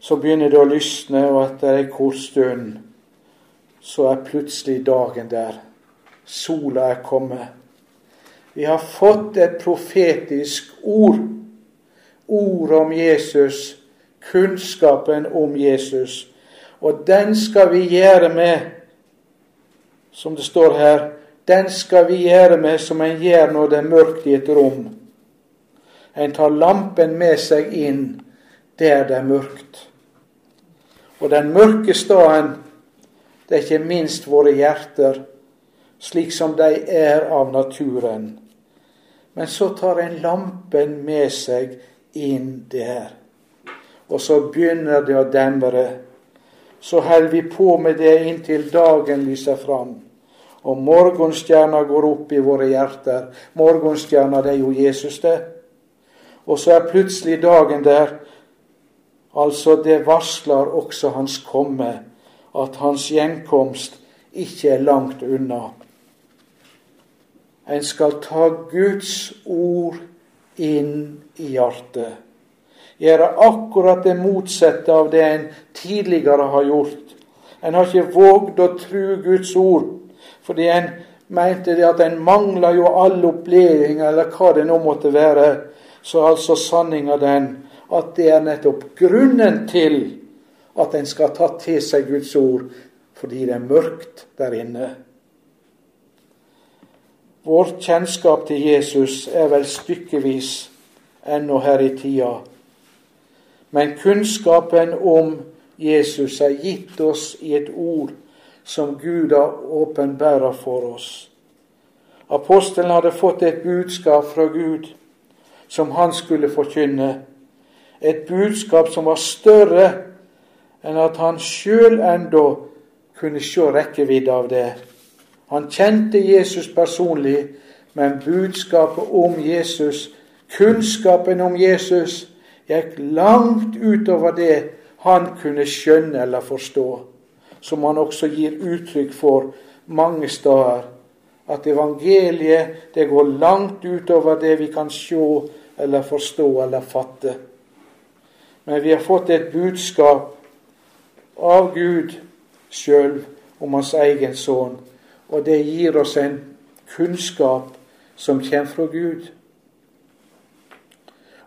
så begynner det å lysne, og etter ei kort stund så er plutselig dagen der. Sola er kommet. Vi har fått et profetisk ord. Ord om Jesus, kunnskapen om Jesus. Og den skal vi gjøre med, som det står her, den skal vi gjøre med som en gjør når det er mørkt i et rom. En tar lampen med seg inn der det er mørkt. Og den mørke staden, det er ikke minst våre hjerter slik som de er av naturen. Men så tar en lampen med seg inn der. Og så begynner det å demre. Så held vi på med det inntil dagen lyser fram. Og morgenstjerna går opp i våre hjerter. Morgenstjerna, det er jo Jesus, det. Og så er plutselig dagen der. Altså, det varsler også hans komme, at hans gjenkomst ikke er langt unna. En skal ta Guds ord inn i hjertet. Gjøre akkurat det motsatte av det en tidligere har gjort. En har ikke vågd å tru Guds ord, fordi en mente det at en mangla jo all oppleving, eller hva det nå måtte være. Så er altså sanninga den at det er nettopp grunnen til at en skal ta til seg Guds ord, fordi det er mørkt der inne. Vårt kjennskap til Jesus er vel stykkevis ennå her i tida. Men kunnskapen om Jesus er gitt oss i et ord som Gud har åpenbæra for oss. Apostelen hadde fått et budskap fra Gud som han skulle forkynne. Et budskap som var større enn at han sjøl enda kunne se rekkevidde av det. Han kjente Jesus personlig, men budskapet om Jesus, kunnskapen om Jesus, gikk langt utover det han kunne skjønne eller forstå. Som han også gir uttrykk for mange steder. At evangeliet det går langt utover det vi kan se eller forstå eller fatte. Men vi har fått et budskap av Gud sjøl om hans egen sønn. Og det gir oss en kunnskap som kommer fra Gud.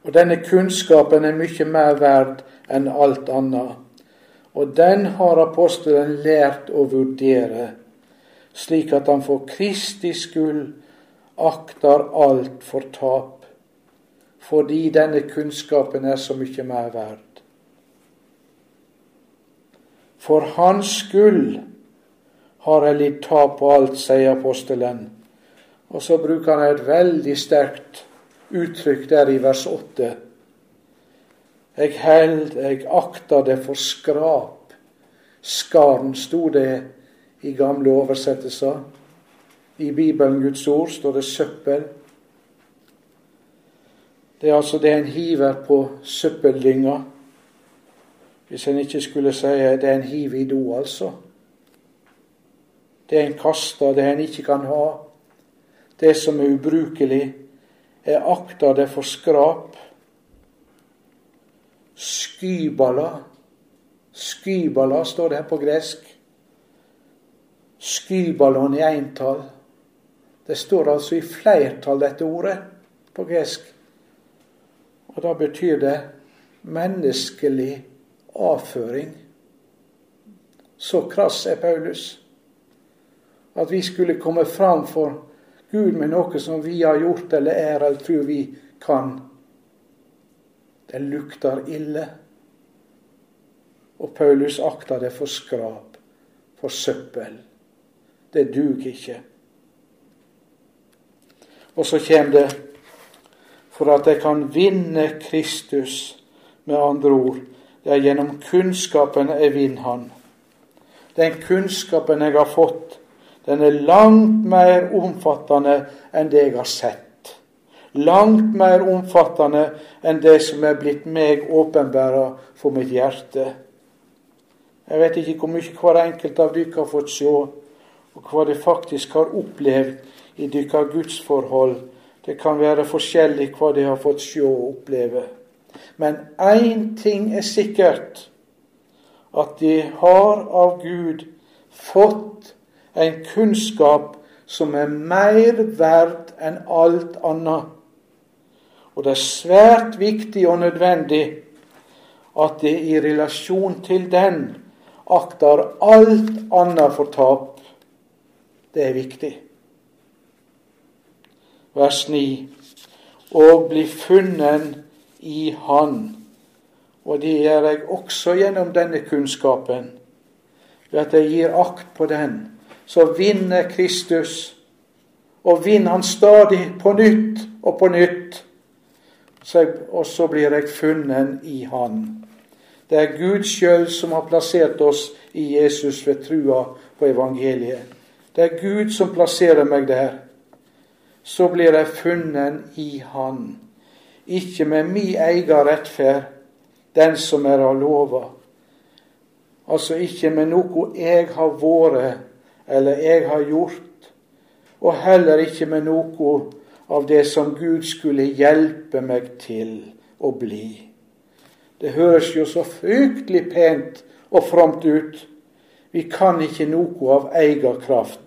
Og denne kunnskapen er mye mer verd enn alt annet. Og den har apostelen lært å vurdere, slik at han for Kristi skyld akter alt for tap, fordi denne kunnskapen er så mye mer verd. For hans skyld har jeg litt tap på alt, sier apostelen. Og så bruker han et veldig sterkt uttrykk der i vers 8. Jeg held, jeg akta det for skrap. Skarn sto det i gamle oversettelser. I Bibelen Guds ord står det søppel. Det er altså det en hiver på søppeldynga. Hvis en ikke skulle si det er en hiv i do, altså. Det en kaster, det en ikke kan ha. Det som er ubrukelig. Jeg akter det for skrap. Skybala. Skybala står det her på gresk. Skyballon i entall. Det står altså i flertall, dette ordet, på gresk. Og da betyr det menneskelig avføring. Så krass er Paulus. At vi skulle komme fram for Gud med noe som vi har gjort eller er eller tror vi kan. Det lukter ille. Og Paulus akter det for skrap, for søppel. Det duger ikke. Og så kommer det for at jeg kan vinne Kristus, med andre ord, det er gjennom kunnskapen jeg vinner Han. Den kunnskapen jeg har fått, den er langt mer omfattende enn det jeg har sett. Langt mer omfattende enn det som er blitt meg åpenbæra for mitt hjerte. Jeg vet ikke hvor mye hver enkelt av dere har fått se, og hva de faktisk har opplevd i deres gudsforhold. Det kan være forskjellig hva de har fått se og oppleve. Men én ting er sikkert. At de har av Gud fått en kunnskap som er mer verd enn alt annet. Og det er svært viktig og nødvendig at det i relasjon til den akter alt annet for tap. Det er viktig. Vers 9. Og bli funnet i Han. Og det gjør jeg også gjennom denne kunnskapen. Ved at jeg gir akt på den, så vinner Kristus. Og vinner Han stadig på nytt og på nytt. Og så blir jeg funnet i Han. Det er Gud sjøl som har plassert oss i Jesus ved trua på evangeliet. Det er Gud som plasserer meg der. Så blir jeg funnet i Han ikke med mi egen rettferd, den som er av lova. Altså ikke med noe jeg har vært eller jeg har gjort, og heller ikke med noe av det som Gud skulle hjelpe meg til å bli. Det høres jo så fryktelig pent og fromt ut. Vi kan ikke noe av egen kraft.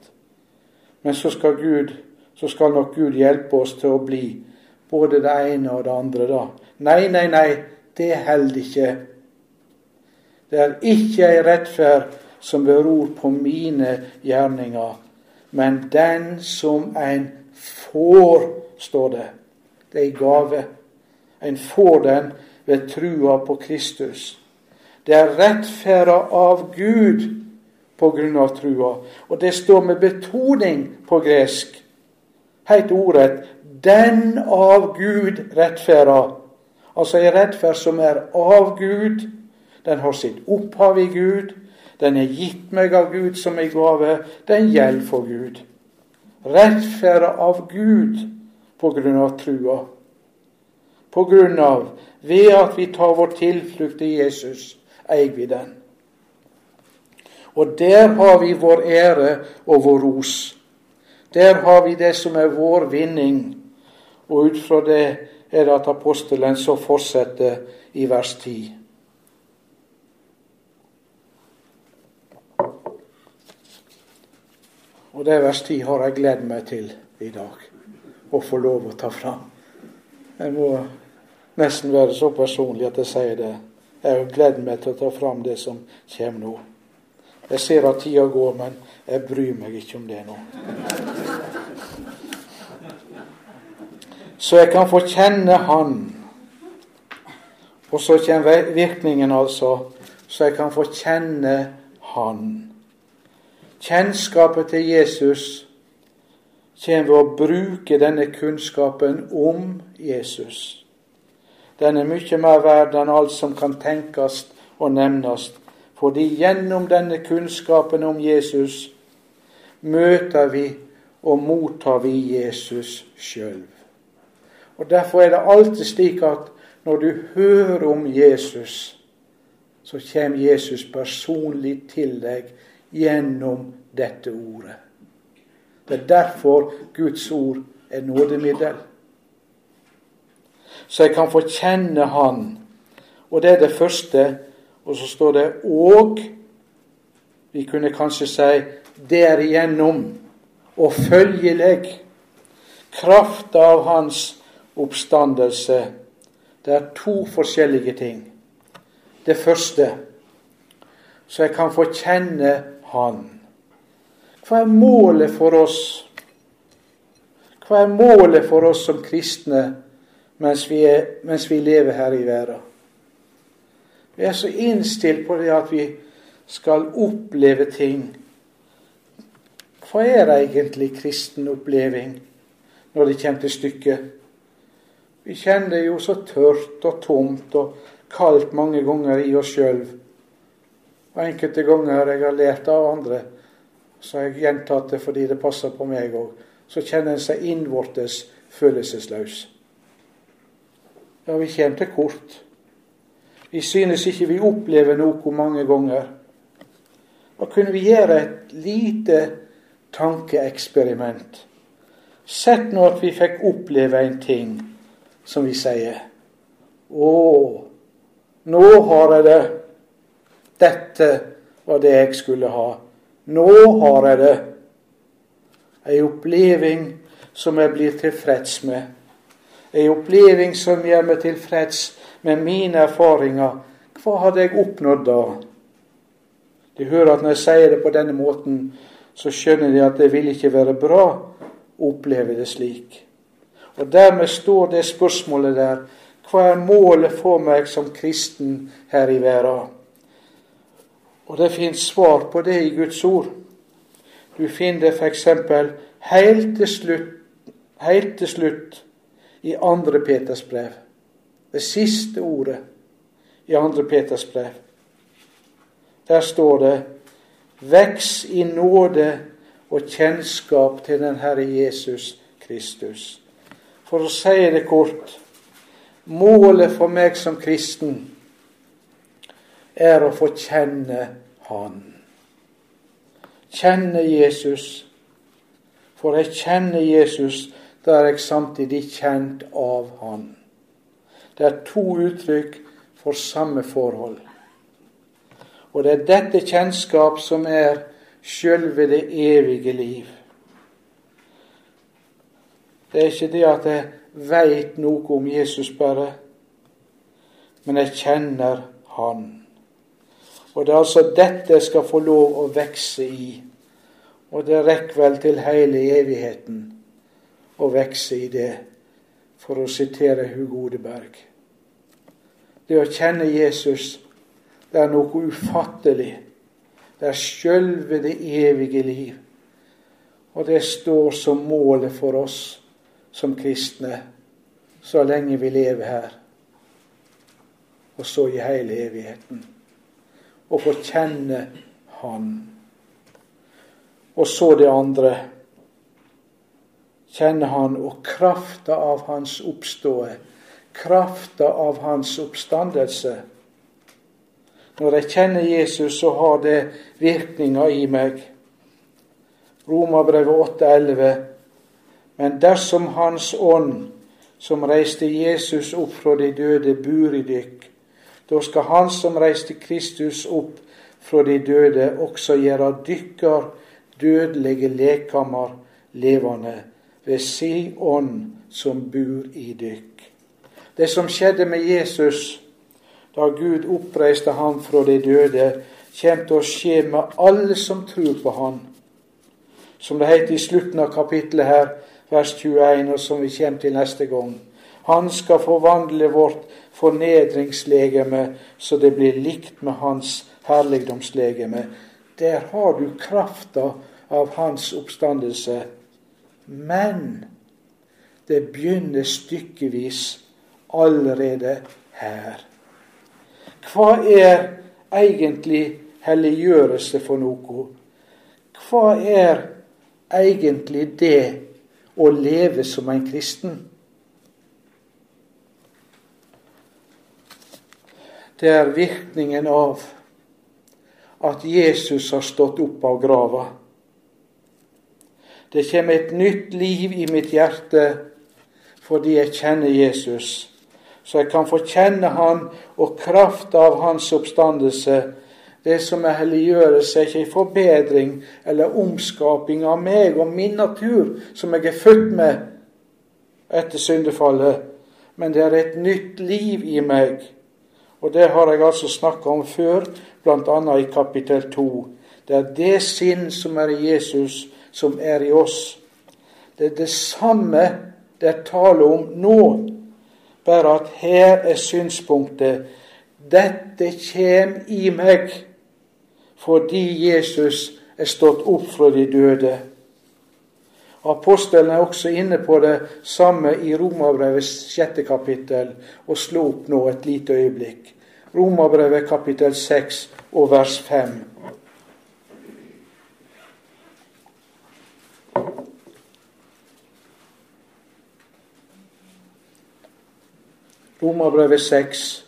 Men så skal, Gud, så skal nok Gud hjelpe oss til å bli både det ene og det andre, da. Nei, nei, nei, det holder ikke. Det er ikke ei rettferd som beror på mine gjerninger, men den som en får, står det. Det er en gave. En får den ved trua på Kristus. Det er rettferda av Gud på grunn av trua. Og det står med betoning på gresk. helt ordrett 'den av Gud rettferda'. Altså ei rettferd som er av Gud. Den har sitt opphav i Gud. Den er gitt meg av Gud som ei gave. Den gjelder for Gud. Rettferda av Gud på grunn av trua. På grunn av ved at vi tar vår tilflukt til Jesus, eier vi den. Og der har vi vår ære og vår ros. Der har vi det som er vår vinning. Og ut fra det er det at apostelen så fortsetter i vers 10. Og det vers 10 har jeg gledd meg til i dag, å få lov å ta fram. Jeg må nesten være så personlig at jeg sier det. Jeg har gledd meg til å ta fram det som kommer nå. Jeg ser at tida går, men jeg bryr meg ikke om det nå. Så jeg kan få kjenne Han. Og så kommer virkningen, altså. Så jeg kan få kjenne Han. Kjennskapet til Jesus kommer ved å bruke denne kunnskapen om Jesus. Den er mye mer verd enn alt som kan tenkes og nevnes, fordi gjennom denne kunnskapen om Jesus møter vi og mottar vi Jesus sjøl. Og Derfor er det alltid slik at når du hører om Jesus, så kommer Jesus personlig til deg gjennom dette ordet. Det er derfor Guds ord er nådemiddel. Så jeg kan få kjenne Han. Og det er det første og så står det 'og'. Vi kunne kanskje si 'derigjennom' og følgelig krafta av hans oppstandelse. Det er to forskjellige ting. Det første så jeg kan få kjenne Han. Hva er målet for oss? Hva er målet for oss som kristne mens vi, er, mens vi lever her i verden? Vi er så innstilt på det at vi skal oppleve ting. Hva er egentlig kristen oppleving når det kommer til stykket? Vi kjenner det jo så tørt og tomt og kaldt mange ganger i oss sjøl. Og enkelte ganger jeg har lært av andre, så har jeg gjentatt det fordi det passer på meg òg. Så kjenner en seg innvortes følelsesløs. Ja, vi kommer til kort. Vi synes ikke vi opplever noe mange ganger. Da kunne vi gjøre et lite tankeeksperiment. Sett nå at vi fikk oppleve en ting som vi sier Å, nå har jeg det. Dette var det jeg skulle ha. Nå har jeg det. Ei oppleving som jeg blir tilfreds med. Ei oppleving som gjør meg tilfreds med mine erfaringer, hva hadde jeg oppnådd da? De hører at når jeg sier det på denne måten, så skjønner de at det vil ikke være bra å oppleve det slik. Og Dermed står det spørsmålet der hva er målet for meg som kristen her i verden? Og det fins svar på det i Guds ord. Du finner det f.eks. helt til slutt, helt til slutt i 2. Peters brev det siste ordet i 2. Peters brev. Der står det Veks i nåde og kjennskap til den Herre Jesus Kristus. For å si det kort målet for meg som kristen er å få kjenne Han. Kjenne Jesus. For jeg kjenner Jesus, da er jeg samtidig kjent av Han. Det er to uttrykk for samme forhold. Og det er dette kjennskap som er sjølve det evige liv. Det er ikke det at jeg veit noe om Jesus bare, men jeg kjenner Han. Og det er altså dette jeg skal få lov å vokse i. Og det rekker vel til hele evigheten å vokse i det, for å sitere Hugo Odeberg. Det å kjenne Jesus, det er noe ufattelig. Det er sjølve det evige liv. Og det står som målet for oss som kristne så lenge vi lever her, og så i hele evigheten. Og få kjenne Han. Og så det andre. Kjenne Han og krafta av Hans oppståe. Krafta av Hans oppstandelse. Når jeg kjenner Jesus, så har det virkninger i meg. Romerbrevet 8,11. Men dersom Hans ånd, som reiste Jesus opp fra de døde, bor i dykk, da skal Han som reiste Kristus opp fra de døde, også gjøre dykker dødelige lekammer levende ved si ånd som bor i dykk. Det som skjedde med Jesus da Gud oppreiste ham fra de døde, kommer til å skje med alle som tror på ham. Som det heter i slutten av kapittelet her, vers 21, og som vi kommer til neste gang. Han skal forvandle vårt fornedringslegeme så det blir likt med hans herligdomslegeme. Der har du krafta av hans oppstandelse. Men det begynner stykkevis allerede her. Hva er egentlig helliggjørelse for noe? Hva er egentlig det å leve som en kristen? Det er virkningen av at Jesus har stått opp av grava. Det kommer et nytt liv i mitt hjerte fordi jeg kjenner Jesus så jeg kan få kjenne Han og kraft av Hans oppstandelse. Det som er helliggjørelse, er ikke en forbedring eller omskaping av meg og min natur, som jeg er født med etter syndefallet, men det er et nytt liv i meg. Og det har jeg altså snakka om før, bl.a. i kapittel 2. Det er det sinn som er i Jesus, som er i oss. Det er det samme det er tale om nå bare at her er synspunktet dette kjem i meg fordi Jesus er stått opp fra de døde. Apostelen er også inne på det samme i Romerbrevets sjette kapittel, og slå opp nå et lite øyeblikk. Romerbrevet kapittel 6 og vers 5. Romerbrevet 6,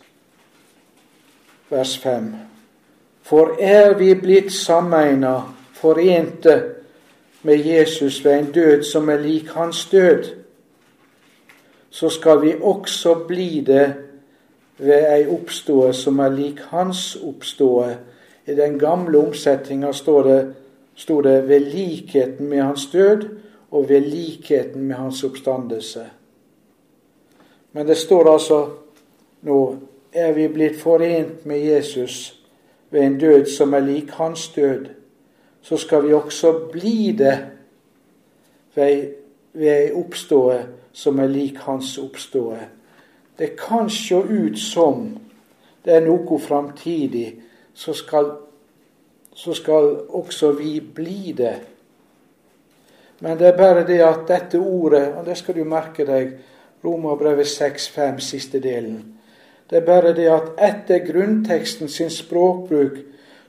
vers 5. For er vi blitt sameina, forente med Jesus ved en død som er lik hans død, så skal vi også bli det ved ei oppståe som er lik hans oppståe. I den gamle omsetninga står det, det 'ved likheten med hans død' og 'ved likheten med hans oppstandelse'. Men det står altså nå er vi blitt forent med Jesus ved en død som er lik hans død, så skal vi også bli det ved, ei oppståe som er lik hans oppståe. Det kan se ut som det er noe framtidig, så skal, så skal også vi bli det. Men det er bare det at dette ordet, og det skal du merke deg, Romerbrevet 6,5, siste delen. Det er bare det at etter grunnteksten sin språkbruk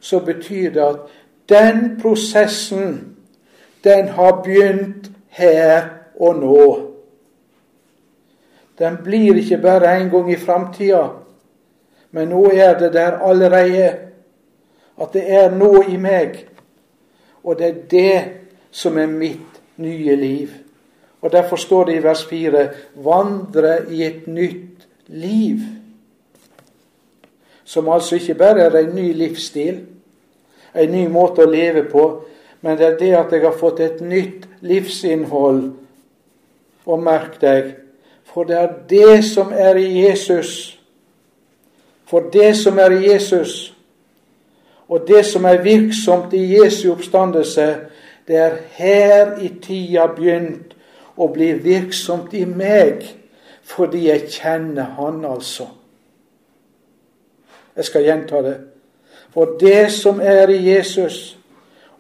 så betyr det at den prosessen, den har begynt her og nå. Den blir ikke bare en gang i framtida, men nå er det der allerede. At det er nå i meg. Og det er det som er mitt nye liv. Og Derfor står det i vers 4 vandre i et nytt liv. Som altså ikke bare er en ny livsstil, en ny måte å leve på, men det er det at jeg har fått et nytt livsinnhold. Og merk deg, for det er det som er i Jesus. For det som er i Jesus, og det som er virksomt i Jesu oppstandelse, det er her i tida begynt å bli virksomt i meg fordi jeg kjenner Han, altså. Jeg skal gjenta det. For det som er i Jesus,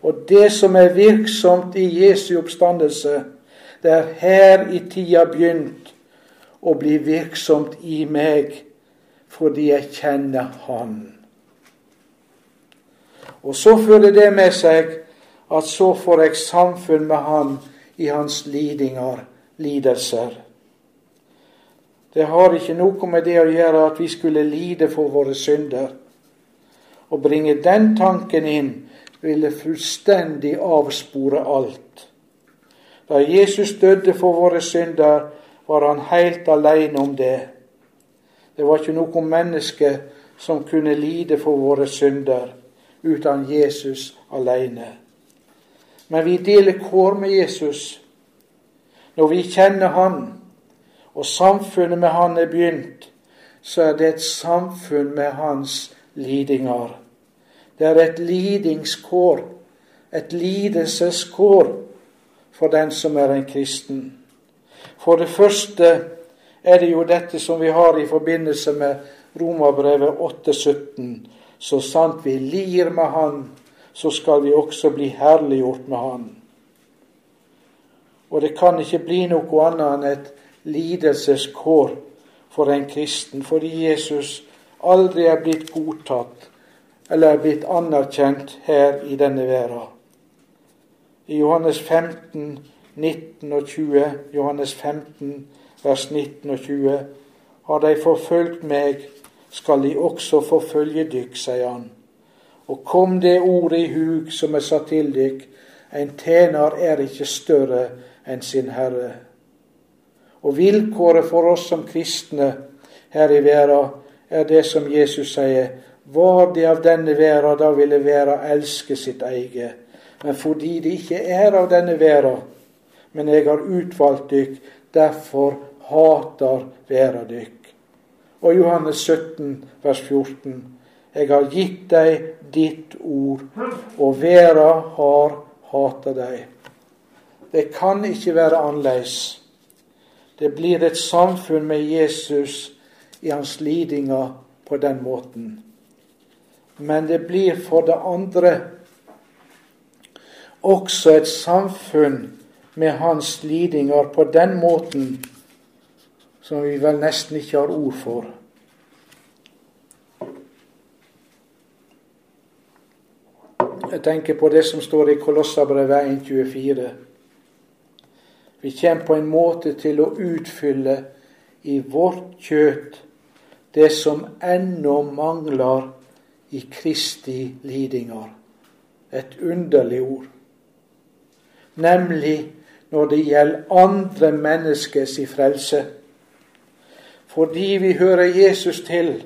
og det som er virksomt i Jesu oppstandelse, det er her i tida begynt å bli virksomt i meg, fordi jeg kjenner Han. Og så fører det med seg at så får jeg samfunn med Han i hans lidinger, lidelser. Det har ikke noe med det å gjøre at vi skulle lide for våre synder. Å bringe den tanken inn ville fullstendig avspore alt. Da Jesus døde for våre synder, var han helt alene om det. Det var ikke noe menneske som kunne lide for våre synder uten Jesus alene. Men vi deler kår med Jesus. Når vi kjenner Han, og samfunnet med Han er begynt, så er det et samfunn med Hans lidinger. Det er et lidingskår, et lidelseskår for den som er en kristen. For det første er det jo dette som vi har i forbindelse med Romerbrevet 8,17. Så sant vi lir med Han, så skal vi også bli herliggjort med Han. Og det kan ikke bli noe annet enn et lidelseskår for en kristen, fordi Jesus aldri er blitt godtatt eller er blitt anerkjent her i denne verden. I Johannes 15, 19 og 20, Johannes 15, vers 19 og 20, har de forfølgt meg, skal de også forfølge dykk, sier han. Og kom det ordet i hug som er satt til dykk, en tjener er ikke større enn sin Herre. Og vilkåret for oss som kristne her i verden er det som Jesus sier, var de av denne verden, da ville verden elske sitt eget. Men fordi de ikke er av denne verden, men jeg har utvalgt dykk, derfor hater verden dykk. Og Johannes 17, vers 14. Jeg har gitt deg ditt ord, og verden har hata deg. Det kan ikke være annerledes. Det blir et samfunn med Jesus i hans lidinger på den måten. Men det blir for det andre også et samfunn med hans lidinger på den måten som vi vel nesten ikke har ord for. Jeg tenker på det som står i Kolossabrevet 1.24. Vi kommer på en måte til å utfylle i vårt kjøtt det som ennå mangler i Kristi lidinger. Et underlig ord. Nemlig når det gjelder andre menneskers frelse. Fordi vi hører Jesus til,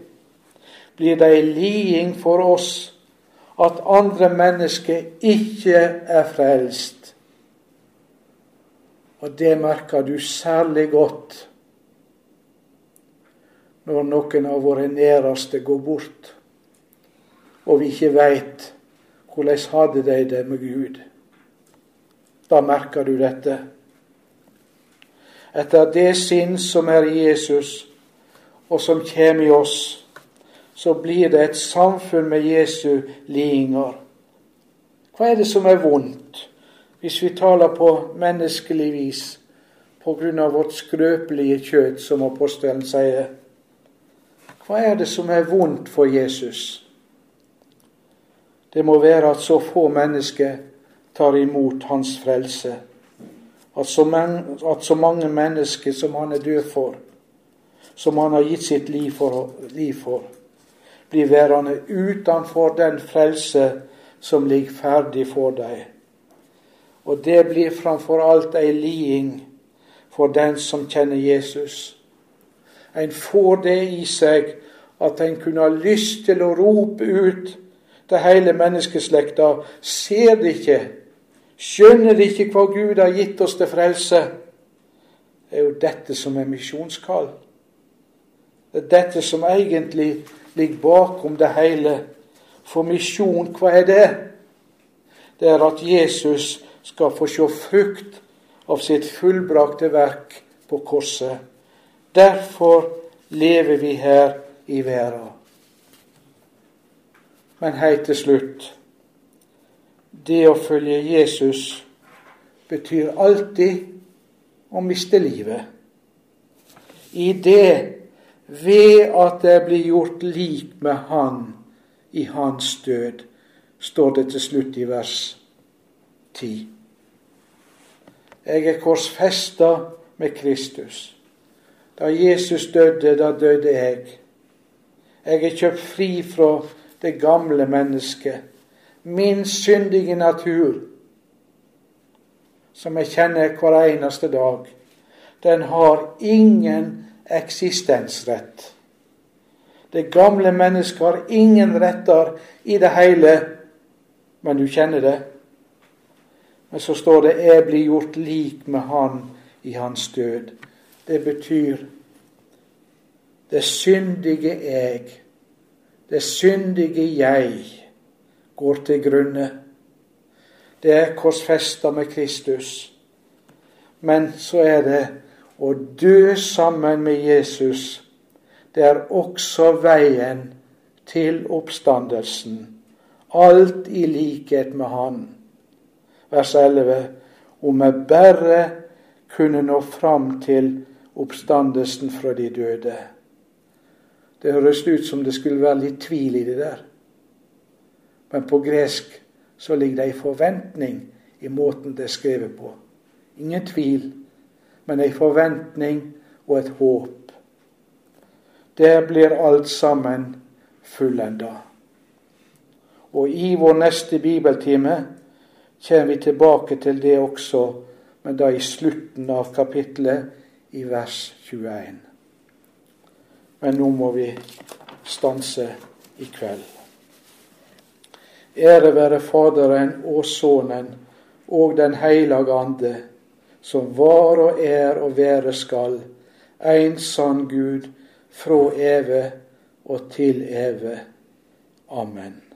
blir det ei liding for oss at andre mennesker ikke er frelst. Og det merker du særlig godt når noen av våre næreste går bort, og vi ikke veit hvordan hadde de det med Gud. Da merker du dette. Etter det sinn som er i Jesus, og som kommer i oss, så blir det et samfunn med Jesu lidinger. Hva er det som er vondt, hvis vi taler på menneskelig vis, på grunn av vårt skrøpelige kjøtt, som apostelen sier? Hva er det som er vondt for Jesus? Det må være at så få mennesker tar imot hans frelse. At så, mange, at så mange mennesker som han er død for, som han har gitt sitt liv for, liv for, blir værende utenfor den frelse som ligger ferdig for deg. Og det blir framfor alt ei liding for den som kjenner Jesus. En får det i seg at en kunne ha lyst til å rope ut til hele menneskeslekta Ser det ikke? Skjønner de ikke hva Gud har gitt oss til frelse? Det er jo dette som er misjonskall. Det er dette som egentlig ligger bakom det hele. For misjon, hva er det? Det er at Jesus skal få se frukt av sitt fullbrakte verk på korset. Derfor lever vi her i verden. Men helt til slutt det å følge Jesus betyr alltid å miste livet. I det, ved at det blir gjort lik med Han i Hans død, står det til slutt i vers 10. Jeg er korsfesta med Kristus. Da Jesus døde, da døde jeg. Jeg er kjøpt fri fra det gamle mennesket. Min syndige natur som jeg kjenner hver eneste dag, den har ingen eksistensrett. Det gamle mennesket har ingen retter i det hele, men du kjenner det. Men så står det 'jeg blir gjort lik med Han i hans død'. Det betyr det syndige jeg, det syndige jeg, går til grunne det er korsfesta med Kristus. Men så er det å dø sammen med Jesus. Det er også veien til oppstandelsen. Alt i likhet med Han. Vers 11. Om jeg bare kunne nå fram til oppstandelsen fra de døde. Det høres ut som det skulle være litt tvil i det der. Men på gresk så ligger det ei forventning i måten det er skrevet på. Ingen tvil, men en forventning og et håp. Der blir alt sammen fullenda. Og i vår neste bibeltime kommer vi tilbake til det også, men da i slutten av kapittelet, i vers 21. Men nå må vi stanse i kveld. Ære være Faderen og Sønnen og Den hellige Ande, som var og er og være skal, en sann Gud, fra evig og til evig. Amen.